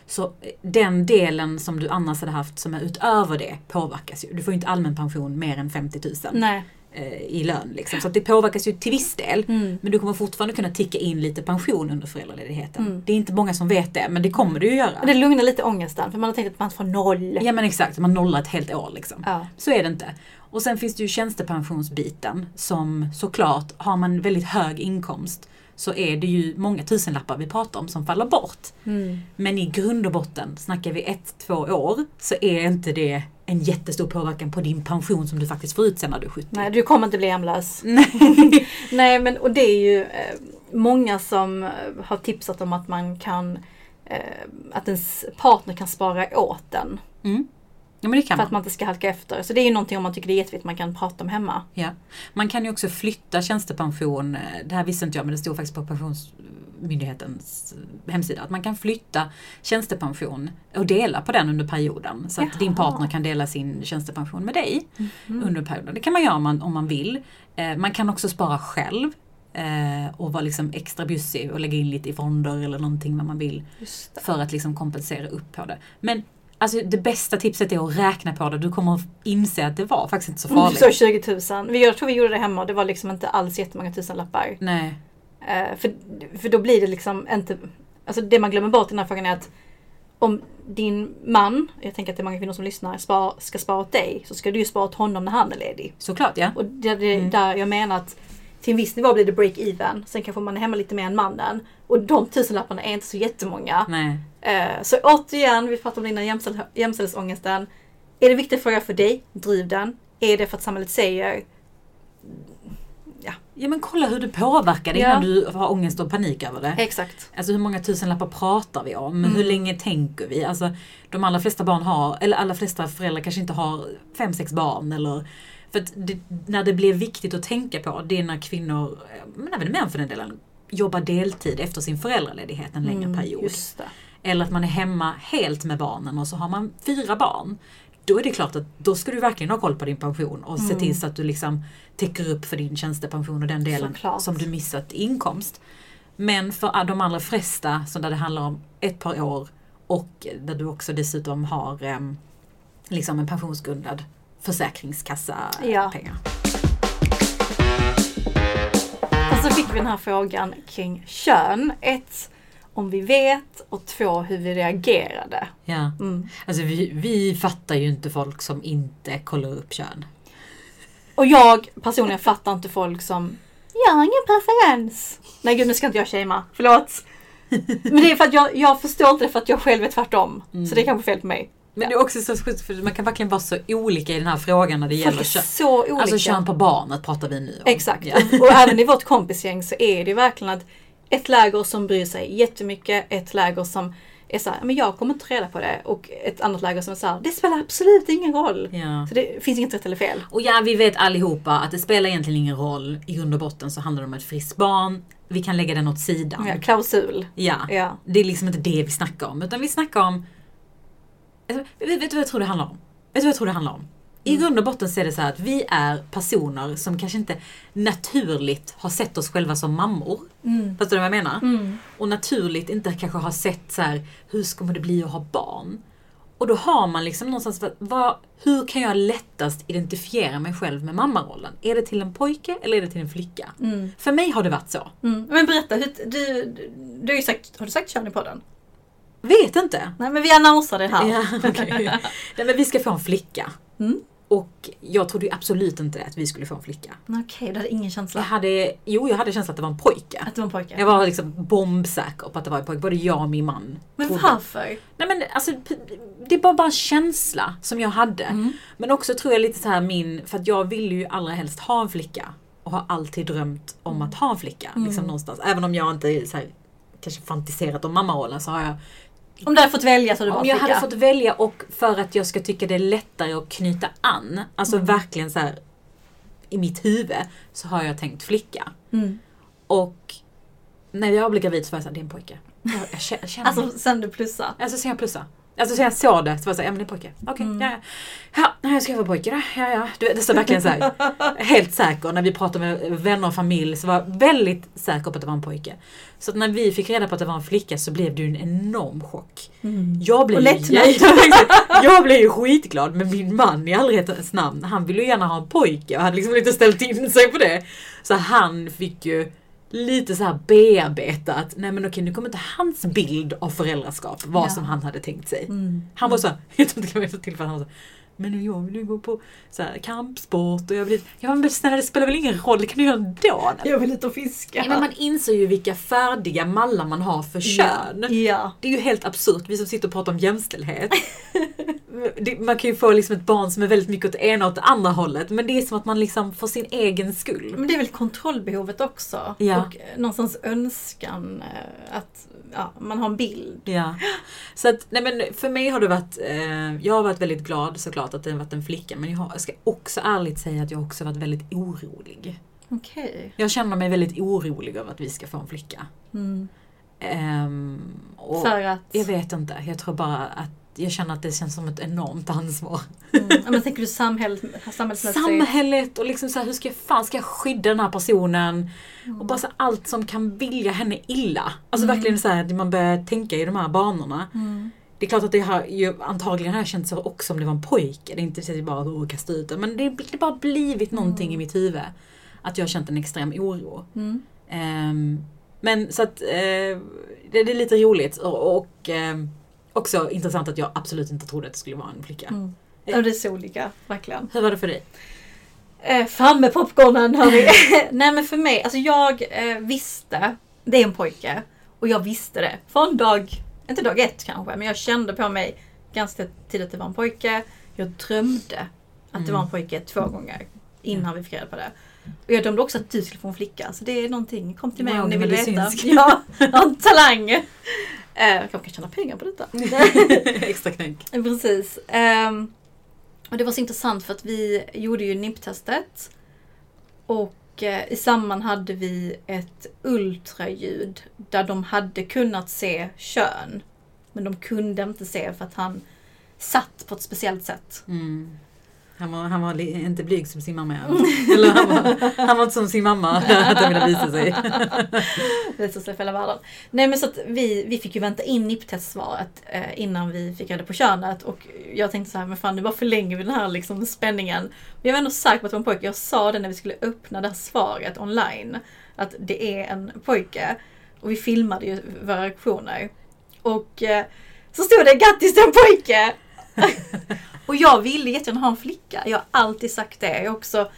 så eh, den delen som du annars hade haft som är utöver det påverkas ju. Du får ju inte allmänpension mer än 50 000 Nej. eh, i lön. Liksom. Så det påverkas ju till viss del. Mm. Men du kommer fortfarande kunna ticka in lite pension under föräldraledigheten. Mm. Det är inte många som vet det, men det kommer du ju göra. Det lugnar lite ångesten för man har tänkt att man får noll. Ja men exakt, man nollar ett helt år liksom. Ja. Så är det inte. Och sen finns det ju tjänstepensionsbiten som såklart, har man väldigt hög inkomst så är det ju många tusenlappar vi pratar om som faller bort. Mm. Men i grund och botten, snackar vi ett, två år, så är inte det en jättestor påverkan på din pension som du faktiskt får ut sen när du är 70. Nej, du kommer inte bli hemlös. Nej. Nej, men och det är ju eh, många som eh, har tipsat om att man kan eh, att ens partner kan spara åt den. Mm. Ja men det kan För man. att man inte ska halka efter. Så det är ju någonting om man tycker det är jätteviktigt man kan prata om hemma. Ja. Man kan ju också flytta tjänstepension, det här visste inte jag men det stod faktiskt på Pensionsmyndighetens hemsida, att man kan flytta tjänstepension och dela på den under perioden. Så att Jaha. din partner kan dela sin tjänstepension med dig under perioden. Det kan man göra om man, om man vill. Eh, man kan också spara själv eh, och vara liksom extra bjussig och lägga in lite i fonder eller någonting vad man vill för att liksom kompensera upp på det. Men alltså, det bästa tipset är att räkna på det. Du kommer att inse att det var faktiskt inte så Mm, farligt. Så 20 000. Vi- Jag tror vi gjorde det hemma och det var liksom inte alls jättemånga tusenlappar. Nej. Eh, för, för då blir det liksom inte... Alltså det man glömmer bort i den här frågan är att om din man, jag tänker att det är många kvinnor som lyssnar, spar, ska spara åt dig så ska du ju spara åt honom när han är ledig. Såklart ja. Och det är Mm. där jag menar att till en viss nivå blir det break-even. Sen kanske man är hemma lite mer än mannen. Och de tusenlapparna är inte så jättemånga. Nej. Eh, så återigen, vi pratar om här jämställd, jämställdhetsångesten. Är det en viktig fråga för dig? Driv den. Är det för att samhället säger Ja men kolla hur det påverkar dig Ja. innan du har ångest och panik över det. exakt? Alltså hur många tusenlappar pratar vi om? Mm. Hur länge tänker vi? Alltså de allra flesta barn har, eller allra flesta föräldrar kanske inte har fem, sex barn eller för det, när det blir viktigt att tänka på det är när kvinnor, men även män för den delen, jobbar deltid efter sin föräldraledighet en längre Mm, period. Eller att man är hemma helt med barnen och så har man fyra barn. Då är det klart att då ska du verkligen ha koll på din pension och se Mm. till så att du liksom täcker upp för din tjänstepension och den delen Såklart. som du missat inkomst. Men för de allra flesta, så där det handlar om ett par år och där du också dessutom har em, liksom en pensionsgrundad försäkringskassa Ja. Och så fick vi den här frågan kring kön. Ett, om vi vet och två, hur vi reagerade. Ja. Mm. Alltså vi, vi fattar ju inte folk som inte kollar upp kön. Och jag personligen fattar inte folk som Jag har ingen preferens. Nej gud nu ska inte jag shamea. Förlåt. Men det är för att jag, jag förstår inte det för att jag själv är tvärtom. Så det är kanske fel på mig. Men det är också så sjukt för man kan verkligen vara så olika i den här frågan när det Folk gäller kön. så olika. Alltså kön på barnet pratar vi nu om. Exakt. Ja. Och, och även i vårt kompisgäng så är det verkligen att ett läger som bryr sig jättemycket, ett läger som är såhär, men jag kommer inte reda på det. Och ett annat läger som är såhär, det spelar absolut ingen roll. Ja. Så det finns inget rätt eller fel. Och ja, vi vet allihopa att det spelar egentligen ingen roll. I grund och botten så handlar det om ett friskt barn. Vi kan lägga den åt sidan. Ja, klausul. Ja. Ja. Det är liksom inte det vi snackar om. Utan vi snackar om... Vet, vet du vad jag tror det handlar om? Vet du vad jag tror det handlar om? I grund och botten så är det så att vi är personer som kanske inte naturligt har sett oss själva som mammor. Mm. Förstår du vad jag menar? Mm. Och naturligt inte kanske har sett så här, hur ska det bli att ha barn? Och då har man liksom någonstans, vad, hur kan jag lättast identifiera mig själv med mammarollen? Är det till en pojke eller är det till en flicka? Mm. För mig har det varit så. Mm. Men berätta, hur, du, du, du har ju sagt, har du sagt kön i podden? Vet inte. Nej men vi annonsar det här. Ja, okej. Nej, men vi ska få en flicka. Mm. Och jag trodde ju absolut inte att vi skulle få en flicka. Okej, du hade ingen Jag känsla hade, jo, jag hade känslan att det var en pojke. att det var en pojke? Jag var liksom bombsäker på att det var en pojke. Både jag och min man. Men trodde. varför? Nej men alltså, det är bara, en känsla som jag hade. Mm. Men också tror jag lite så här min, för att jag ville ju allra helst ha en flicka. Och har alltid drömt om att ha en flicka. Liksom Mm. någonstans. Även om jag inte är så här, kanske fantiserat om mammarollen så har jag Om du hade fått välja så hade du Om jag hade fått välja och för att jag ska tycka det är lättare att knyta an, alltså Mm. verkligen så här i mitt huvud, så har jag tänkt flicka. Mm. Och när jag blev gravid så var jag såhär, det är en pojke. Jag, jag känner, jag känner Alltså sen du plussar. Alltså sen jag plussa. Alltså sen jag såg det så var jag såhär, ja men det är pojke. Okej, Mm. ja ja. Ja, jag ska vara pojke då. Ja ja. Du vet, det står verkligen såhär, helt säker. När vi pratade med vänner och familj så var jag väldigt säker på att det var en pojke. Så att när vi fick reda på att det var en flicka så blev det ju en enorm chock. Mm. Jag blev, ju, lättnad. jag blev ju skitglad men min man i allhetens namn, han ville ju gärna ha en pojke och hade liksom inte ställt in sig på det. Så han fick ju lite så här bearbeta att nej men okej nu kommer inte hans bild av föräldraskap vara Ja. som han hade tänkt sig. Mm. Han var så här, jag tror inte jag vet till för han var så men jag vill ju gå på så här, kampsport och jag vill Ja men snälla det spelar väl ingen roll, det kan du göra ändå. Jag vill ut och fiska. Nej, men man inser ju vilka färdiga mallar man har för kön. Ja. Det är ju helt absurt, vi som sitter och pratar om jämställdhet. Det- man kan ju få liksom ett barn som är väldigt mycket åt ena och åt det andra hållet. Men det är som att man liksom för sin egen skull. Men det är väl kontrollbehovet också. Ja. Och eh, någonstans önskan eh, att ja, man har en bild. Ja. Så att, nej men för mig har det varit, eh, jag har varit väldigt glad såklart att det har varit en flicka. Men jag, har, jag ska också ärligt säga att jag också varit väldigt orolig. Okej. Jag känner mig väldigt orolig över att vi ska få en flicka. Mm. Och För att... Jag vet inte, jag tror bara att jag känner att det känns som ett enormt ansvar. Mm. Ja, men tänker du samhäll, samhällsmässigt? Samhället och liksom så här, hur ska jag, fan ska jag skydda den här personen? Mm. Och bara så allt som kan vilja henne illa. Alltså Mm. verkligen så här, att man börjar tänka i de här banorna. Mm. Det är klart att det har ju, antagligen har jag känt så också om det var en pojke. Det är inte så att jag bara att kasta ut det. Men det har bara blivit någonting i mitt huvud. Att jag har känt en extrem oro. Mm. Ehm, men så att eh, det, det är lite roligt och, och ehm, också intressant att jag absolut inte trodde att det skulle vara en flicka. Mm. Ja, det är så olika, verkligen. Hur var det för dig? Eh, fram med popcornen hörni. Nej men för mig, alltså jag eh, visste, det är en pojke. Och jag visste det från dag, inte dag ett kanske, men jag kände på mig ganska tidigt att det var en pojke. Jag drömde att det var en pojke två gånger innan vi fick reda på det. Och jag drömde också att du skulle få en flicka, så det är någonting. Kom till mig Wow, om ni vill veta. Ja, en talang. Eh, kanske kan tjäna pengar på detta. Extra knäck. Precis. Ehm, och det var så intressant för att vi gjorde ju NIP-testet. Och eh, i samband hade vi ett ultraljud där de hade kunnat se kön. Men de kunde inte se för att han satt på ett speciellt sätt. Mm. Han var, han var inte blyg som sin mamma. Eller han var, han var inte som sin mamma. Att det ville visa sig. Visade sig för hela världen. Nej men så att vi, vi fick ju vänta in NIP-testsvaret eh, innan vi fick reda på könet. Och jag tänkte så här, men fan nu bara förlänger vi den här liksom, spänningen. Men jag var ändå säker på att det var en pojke. Jag sa det när vi skulle öppna det här svaret online. Att det är en pojke. Och vi filmade ju våra reaktioner. Och eh, så stod det grattis till en pojke! Och jag ville jättegärna ha en flicka. Jag har alltid sagt det. Jag har också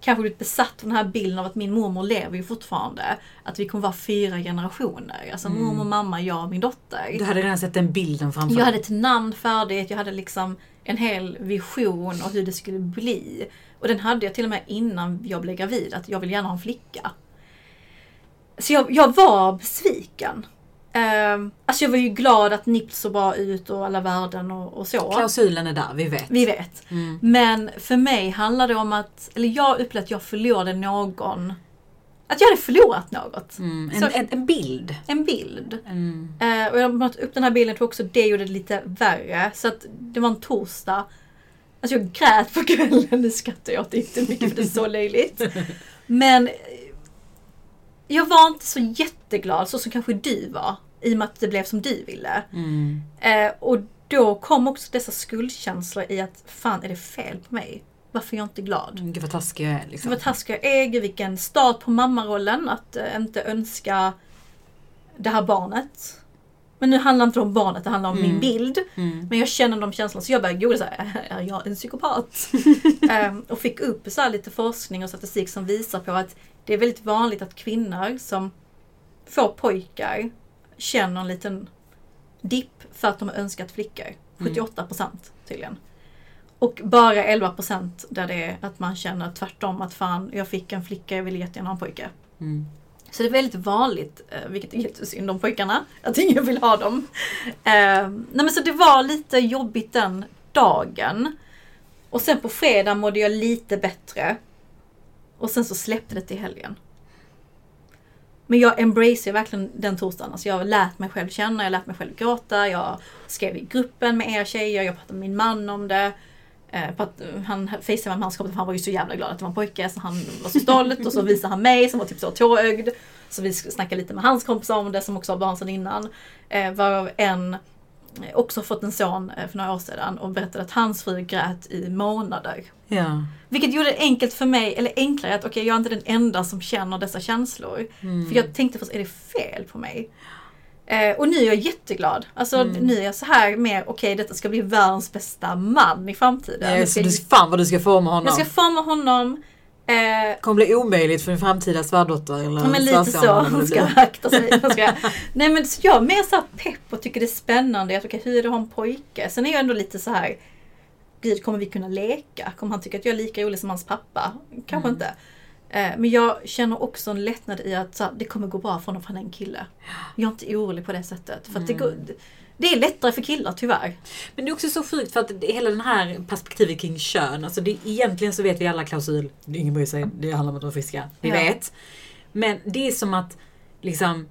kanske blivit besatt av den här bilden av att min mormor lever ju fortfarande. Att vi kommer vara fyra generationer. Alltså Mm. mormor, mamma, jag och min dotter. Du hade redan sett den bilden framför Jag dig. hade ett namn färdigt, jag hade liksom en hel vision av hur det skulle bli. Och den hade jag till och med innan jag blev gravid, att jag vill gärna ha en flicka. Så jag, jag var besviken. Um, alltså jag var ju glad att Nips såg bra ut och alla värden och, och så. Klausulen är där, vi vet. Vi vet. Mm. Men för mig handlade det om att, eller jag upplevde att jag förlorade någon. Att jag hade förlorat något. Mm. En, Så- en, en bild. En bild. Mm. Eh, och jag målat upp den här bilden, tror också det gjorde det lite värre. Så att det var en torsdag. Alltså jag grät på kvällen, nu skrattar jag åt jättemycket för det är så löjligt. Men jag var inte så jätteglad så som kanske du var. I och med att det blev som du ville. Mm. Eh, och då kom också dessa skuldkänslor i att fan är det fel på mig? Varför är jag inte glad? Gud vad taskig jag är liksom. Vad taskig jag är, gud vilken start på mammarollen att eh, inte önska det här barnet. Men nu handlar inte det om barnet, det handlar om Mm. min bild. Mm. Men jag känner de känslorna så jag började googla såhär, är jag en psykopat? Ehm, och fick upp så lite forskning och statistik som visar på att det är väldigt vanligt att kvinnor som får pojkar känner en liten dipp för att de har önskat flickor. 78% tydligen. Och bara 11% där det är att man känner tvärtom att fan, jag fick en flicka, jag vill jättegärna ha en pojke. Mm. Så det är väldigt vanligt, eh, vilket är jättesynd om pojkarna, att ingen vill ha dem. Eh, nej men så det var lite jobbigt den dagen. Och sen på fredag mådde jag lite bättre. Och sen så släppte det till helgen. Men jag embracear verkligen den torsdagen. Alltså jag har lärt mig själv känna, jag har lärt mig själv gråta. Jag skrev i gruppen med er tjejer, jag pratade med min man om det. Eh, att eh, han facetimade med hans kompis, för han var ju så jävla glad att det var en pojke. Så han var så stolt och så visade han mig som var typ så tårögd. Så vi snackade lite med hans kompisar om det som också har barn sedan innan. Eh, varav en också fått en son eh, för några år sedan och berättade att hans fru grät i månader. Ja. Vilket gjorde det enkelt för mig, eller enklare att okej jag är inte den enda som känner dessa känslor. Mm. För jag tänkte först, är det fel på mig? Eh, och nu är jag jätteglad. Alltså Mm. nu är jag så här mer, okej detta ska bli världens bästa man i framtiden. Ja, så ska du, fan vad du ska forma honom. jag ska forma honom. Eh, kommer bli omöjligt för din framtida svärdotter eller Ja, men lite så. det ska akta sig. Ska... Nej men så jag är mer så pepp och tycker det är spännande. Att, okej, hur är det att ha en pojke? Sen är jag ändå lite så här. Gud, kommer vi kunna leka? Kommer han tycka att jag är lika rolig som hans pappa? Kanske Mm. inte. Eh, Men jag känner också en lättnad i att här, det kommer gå bra för honom för han är en kille. Jag är inte orolig på det sättet. För att det, Mm. går, det är lättare för killar tyvärr. Men det är också så sjukt för att hela den här perspektivet kring kön, alltså det, egentligen så vet vi alla klausul, ingen bryr sig, det handlar om att vara friska, vi Ja. vet. Men det är som att liksom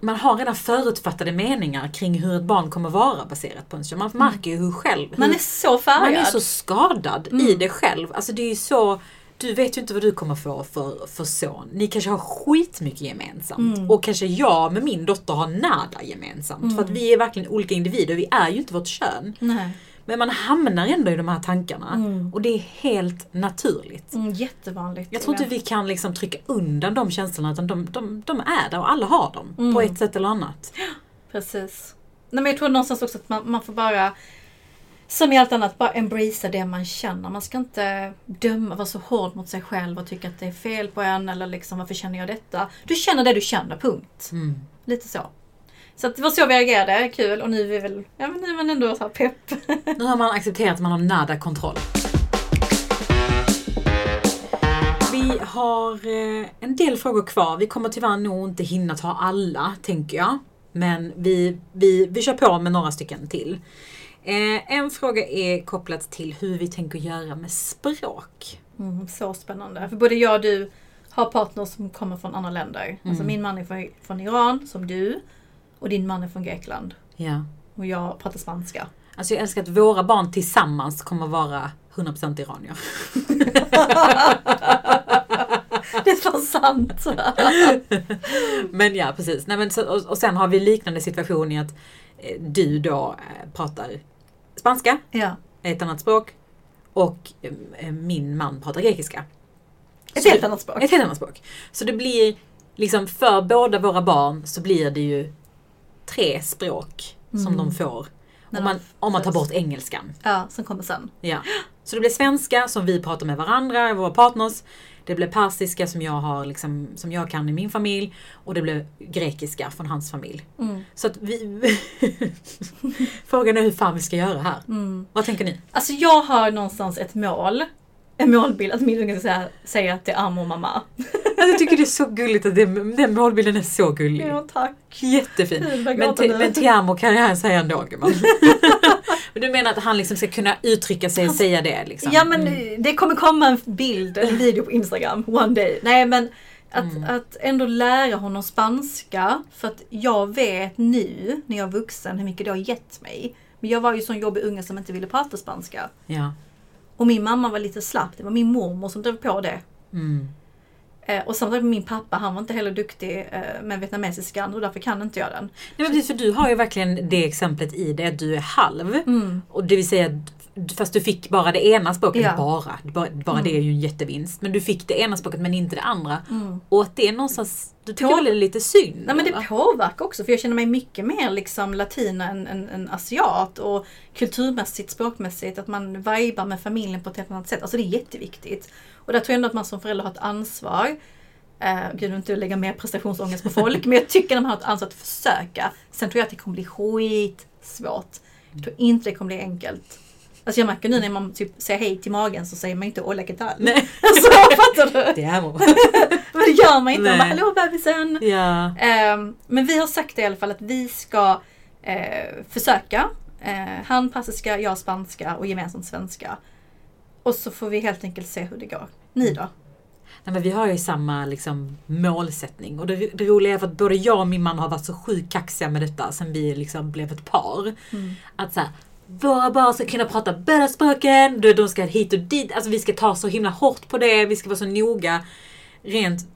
man har redan förutfattade meningar kring hur ett barn kommer vara baserat på en kön. Man märker ju hur själv, Man hur, är så färgad. man är så skadad i Mm. det själv. Alltså det är ju så du vet ju inte vad du kommer få för, för son. Ni kanske har skitmycket gemensamt. Mm. Och kanske jag med min dotter har nada gemensamt. För att vi är verkligen olika individer. Vi är ju inte vårt kön. Nej. Men man hamnar ändå i de här tankarna. Mm. Och det är helt naturligt. Mm, jättevanligt. Jag tror inte vi kan liksom trycka undan de känslorna utan de, de, de är där och alla har dem. Mm. På ett sätt eller annat. Precis. Nej, men jag tror någonstans också att man, man får bara, som i allt annat, bara embracea det man känner. Man ska inte döma, vara så hård mot sig själv och tycka att det är fel på en eller liksom varför känner jag detta? Du känner det du känner, punkt. Mm. Lite så. Så att det var så vi reagerade, kul och nu är vi väl, ja men nu är man ändå så pepp. Nu har man accepterat att man har nada kontroll. Vi har eh, en del frågor kvar. Vi kommer tyvärr nog inte hinna ta alla, tänker jag. Men vi, vi, vi kör på med några stycken till. Eh, en fråga är kopplat till hur vi tänker göra med språk. Mm, så spännande. För både jag och du har partners som kommer från andra länder. Alltså Mm. min man är från, Iran, som du. Och din man är från Grekland. Ja. Och jag pratar spanska. Alltså jag älskar att våra barn tillsammans kommer vara 100% iranier. Det är fan sant. Men ja, precis. Nej, men så, och, och sen har vi liknande situation i att eh, du då eh, pratar spanska, ja. ett annat språk, och eh, min man pratar grekiska. Ett Så- helt annat språk. Ett helt annat språk. Så det blir liksom för båda våra barn så blir det ju tre språk som Mm. de får. Om man, om man tar bort engelskan. Ja, som kommer sen. Ja. Så det blev svenska som vi pratar med varandra, våra partners. Det blev persiska som jag, har liksom, som jag kan i min familj. Och det blev grekiska från hans familj. Mm. Så att vi... Frågan är hur fan vi ska göra här. Mm. Vad tänker ni? Alltså jag har någonstans ett mål. En målbild att min unge ska säga, att det är amma och mamma. Jag tycker det är så gulligt att det, den målbilden är så gullig. Ja, tack. Jättefin. Men, men te amo kan jag säga en dag. Men. du menar att han liksom ska kunna uttrycka sig och säga det? Liksom. Ja men Mm. det kommer komma en bild, en video på Instagram one day. Nej men att, Mm. att ändå lära honom spanska. För att jag vet nu när jag är vuxen hur mycket det har gett mig. Men jag var ju sån jobbig unge som inte ville prata spanska. Ja. Och min mamma var lite slapp. Det var min mormor som drev på det. Mm. Eh, och samtidigt min pappa, han var inte heller duktig eh, med vietnamesiskan och därför kan inte jag den. Nej, men precis, för du har ju verkligen det exemplet i det att du är halv. Mm. Och det vill säga, fast du fick bara det ena språket, Ja. bara, bara, bara det är ju en jättevinst. Men du fick det ena språket men inte det andra. Mm. Och att det är någonstans, du tycker det är lite synd? Nej men det eller? påverkar också för jag känner mig mycket mer liksom latina än, än, än asiat och kulturmässigt, språkmässigt, att man vibar med familjen på ett helt annat sätt. Alltså det är jätteviktigt. Och där tror jag ändå att man som förälder har ett ansvar. Uh, gud, jag inte lägga mer prestationsångest på folk, men jag tycker att man har ett ansvar att försöka. Sen tror jag att det kommer bli skitsvårt. Jag tror inte det kommer bli enkelt. Alltså jag märker nu när man typ säger hej till magen så säger man inte hola que tal. Nej. Alltså fattar du? Det är. Men det gör man inte. Man bara Nej. hallå bebisen. ja. Ehm, men vi har sagt i alla fall att vi ska eh, försöka. Eh, han persiska, jag spanska och gemensamt svenska. Och så får vi helt enkelt se hur det går. Ni då? Nej, men vi har ju samma liksom, målsättning. Och det, det roliga är för att både jag och min man har varit så sjukt kaxiga med detta sen vi liksom blev ett par. Att så här, våra barn ska kunna prata båda språken, de ska hit och dit. Alltså vi ska ta så himla hårt på det, vi ska vara så noga. Rent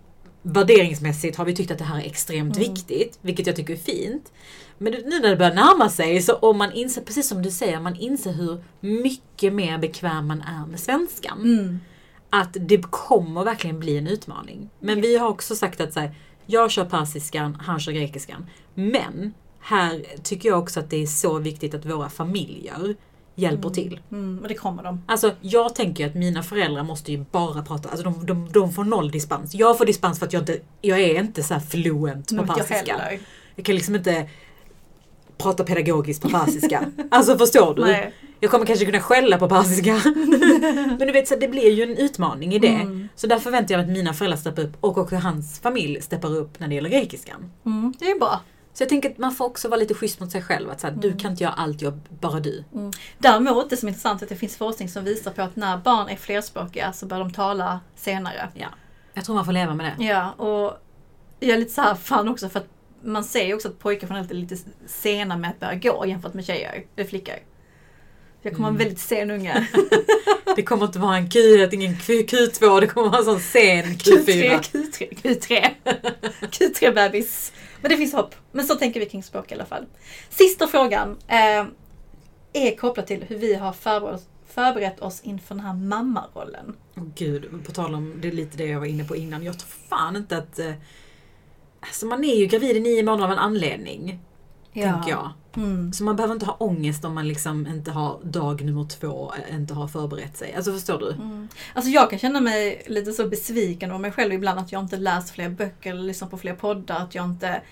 värderingsmässigt har vi tyckt att det här är extremt viktigt, vilket jag tycker är fint. Men nu när det börjar närma sig, så om man inser, precis som du säger, man inser hur mycket mer bekväm man är med svenskan Mm. att det kommer verkligen bli en utmaning. Men vi har också sagt att så här, jag kör persiskan, han kör grekiskan. Men här tycker jag också att det är så viktigt att våra familjer hjälper till. Mm, och det kommer de. Alltså jag tänker att mina föräldrar måste ju bara prata, alltså de, de, de får noll dispens. Jag får dispens för att jag inte, jag är inte så fluent på jag persiska. heller. Jag kan liksom inte prata pedagogiskt på persiska. alltså förstår du? Nej. Jag kommer kanske kunna skälla på persiska. Men du vet, så det blir ju en utmaning i det. Mm. Så där förväntar jag mig att mina föräldrar steppar upp och också hans familj steppar upp när det gäller grekiskan. Mm, det är bra. Så jag tänker att man får också vara lite schysst mot sig själv. Att så här, Mm. Du kan inte göra allt jobb, bara du. Däremot, det som är intressant är att det finns forskning som visar på att när barn är flerspråkiga så bör de tala senare. Ja. Jag tror man får leva med det. Ja, och jag är lite så här fan också för att man ser ju också att pojkar generellt är lite sena med att börja gå jämfört med tjejer, eller flickor. Jag kommer vara en väldigt sen unge. Det kommer inte vara en Q, ingen Q, Q2, det kommer vara en sån sen Q3, Q4. Q3, Q3. Q3 bebis. Men det finns hopp. Men så tänker vi kring språk i alla fall. Sista frågan eh, är kopplad till hur vi har förberett, förberett oss inför den här mammarollen. Åh gud, på tal om det är lite det jag var inne på innan. Jag tror fan inte att... Eh, alltså man är ju gravid i nio månader av en anledning. Tänker jag. Mm. Så man behöver inte ha ångest om man liksom inte har dag nummer två, eh, inte har förberett sig. Alltså förstår du? Mm. Alltså jag kan känna mig lite så besviken av mig själv ibland att jag inte läst fler böcker eller lyssnat på fler poddar. Att jag inte...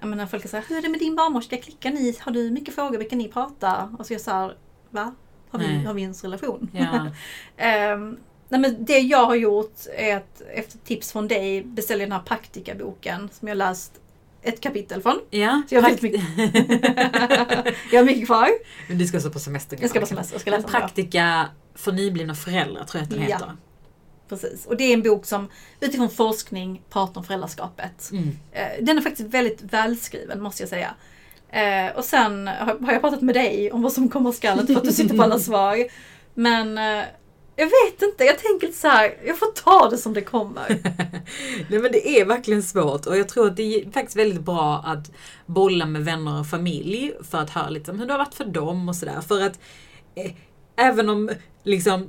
Jag menar folk säger hur är det med din barnmorska? Klickar ni? Har du mycket frågor? Vilka ni prata? Och så jag såhär, va? Har vi, Nej. har vi ens relation? Ja. Ehm, nej men det jag har gjort är att efter tips från dig beställa den här praktikaboken som jag läst ett kapitel från. ja. Så jag har väldigt Jag har mycket kvar. Men du ska också på semester. Jag ska på semester, jag ska läsa. Praktika för nyblivna föräldrar tror jag att den Ja. heter. Precis. Och det är en bok som utifrån forskning pratar om föräldraskapet. Mm. Eh, Den är faktiskt väldigt välskriven måste jag säga. Eh, och sen har jag pratat med dig om vad som komma skall, inte för att du sitter på alla svar. Men eh, jag vet inte, jag tänker så här, jag får ta det som det kommer. Nej men det är verkligen svårt och jag tror att det är faktiskt väldigt bra att bolla med vänner och familj för att höra lite om hur det har varit för dem och sådär. För att eh, även om liksom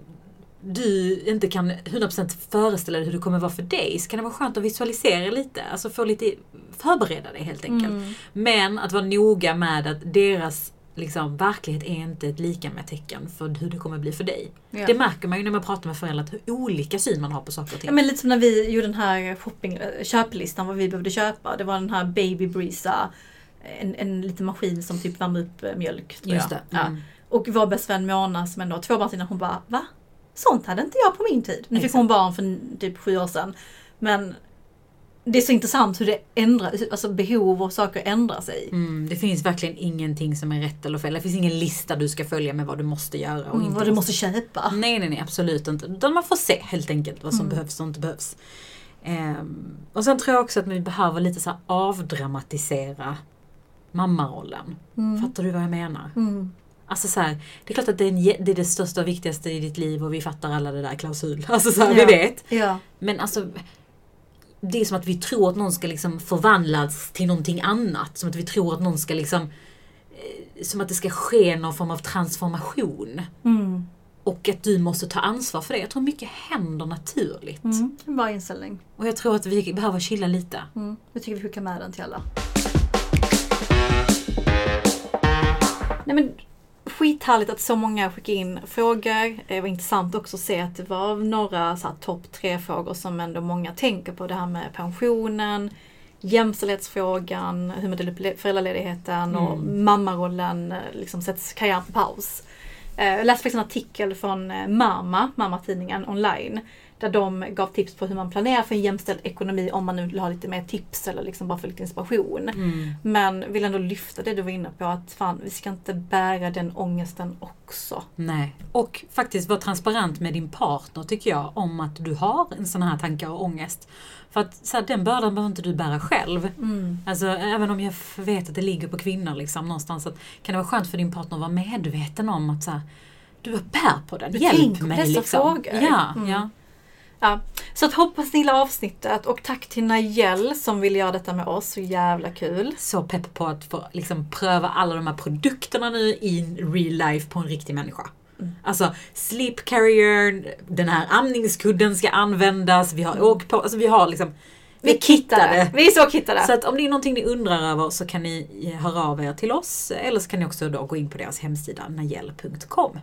du inte kan 100% föreställa dig hur det kommer vara för dig så kan det vara skönt att visualisera lite. Alltså få lite, förbereda dig helt enkelt. Mm. Men att vara noga med att deras liksom, verklighet är inte ett lika med tecken för hur det kommer bli för dig. Ja. Det märker man ju när man pratar med föräldrar, hur olika syn man har på saker och ting. Ja, men lite som när vi gjorde den här shopping, eh, köplistan vad vi behövde köpa. Det var den här Baby Breeza. En, en liten maskin som typ värmer upp eh, mjölk. Just det. Ja. Mm. Och vår bästa vän Mona som ändå har två barn innan hon bara va? Sånt hade inte jag på min tid. Nu fick Exakt. hon barn för typ sju år sedan. Men det är så intressant hur det ändrar, alltså behov och saker ändrar sig. Mm, det finns verkligen ingenting som är rätt eller fel. Det finns ingen lista du ska följa med vad du måste göra och Mm, inte vad du måste köpa. Nej, nej, nej, absolut inte. Utan man får se helt enkelt vad som Mm. behövs och inte behövs. Ehm, och sen tror jag också att vi behöver lite så avdramatisera mammarollen. Mm. Fattar du vad jag menar? Mm. Alltså så här, det är klart att det är, en, det är det största och viktigaste i ditt liv och vi fattar alla det där klausul. Alltså så här, Ja. vi vet. Ja. Men alltså det är som att vi tror att någon ska liksom förvandlas till någonting annat. Som att vi tror att någon ska liksom eh, som att det ska ske någon form av transformation. Mm. Och att du måste ta ansvar för det. Jag tror mycket händer naturligt. Mm. En bra inställning. Och jag tror att vi behöver chilla lite. Mm. Jag tycker vi skickar med den till alla. Nej men skithärligt att så många skickar in frågor. Det var intressant också att se att det var några så här topp tre frågor som ändå många tänker på. Det här med pensionen, jämställdhetsfrågan, hur man delar upp le- föräldraledigheten och Mm. mammarollen eh, liksom sätts karriären på paus. Eh, Jag läste faktiskt en artikel från eh, Mamma, Mamma-tidningen online. Där de gav tips på hur man planerar för en jämställd ekonomi om man nu vill ha lite mer tips eller liksom bara för lite inspiration. Mm. Men vill ändå lyfta det du var inne på att fan vi ska inte bära den ångesten också. Nej. Och faktiskt vara transparent med din partner tycker jag om att du har en sån här tankar och ångest. För att så här, den bördan behöver inte du bära själv. Alltså även om jag vet att det ligger på kvinnor liksom någonstans. Att, kan det vara skönt för din partner att vara medveten om att så här, du bär på den. Du Hjälp mig liksom. frågor. Ja, Mm. ja. Ja, så att hoppas ni gillar avsnittet och tack till Najel som vill göra detta med oss. Så jävla kul. Så pepp på att få liksom pröva alla de här produkterna nu i real life på en riktig människa. Mm. Alltså sleep carrier, den här amningskudden ska användas, vi har åk på, alltså vi har liksom vi är kittade. Vi är så kittade. Så att om det är någonting ni undrar över så kan ni höra av er till oss eller så kan ni också då gå in på deras hemsida najell.com.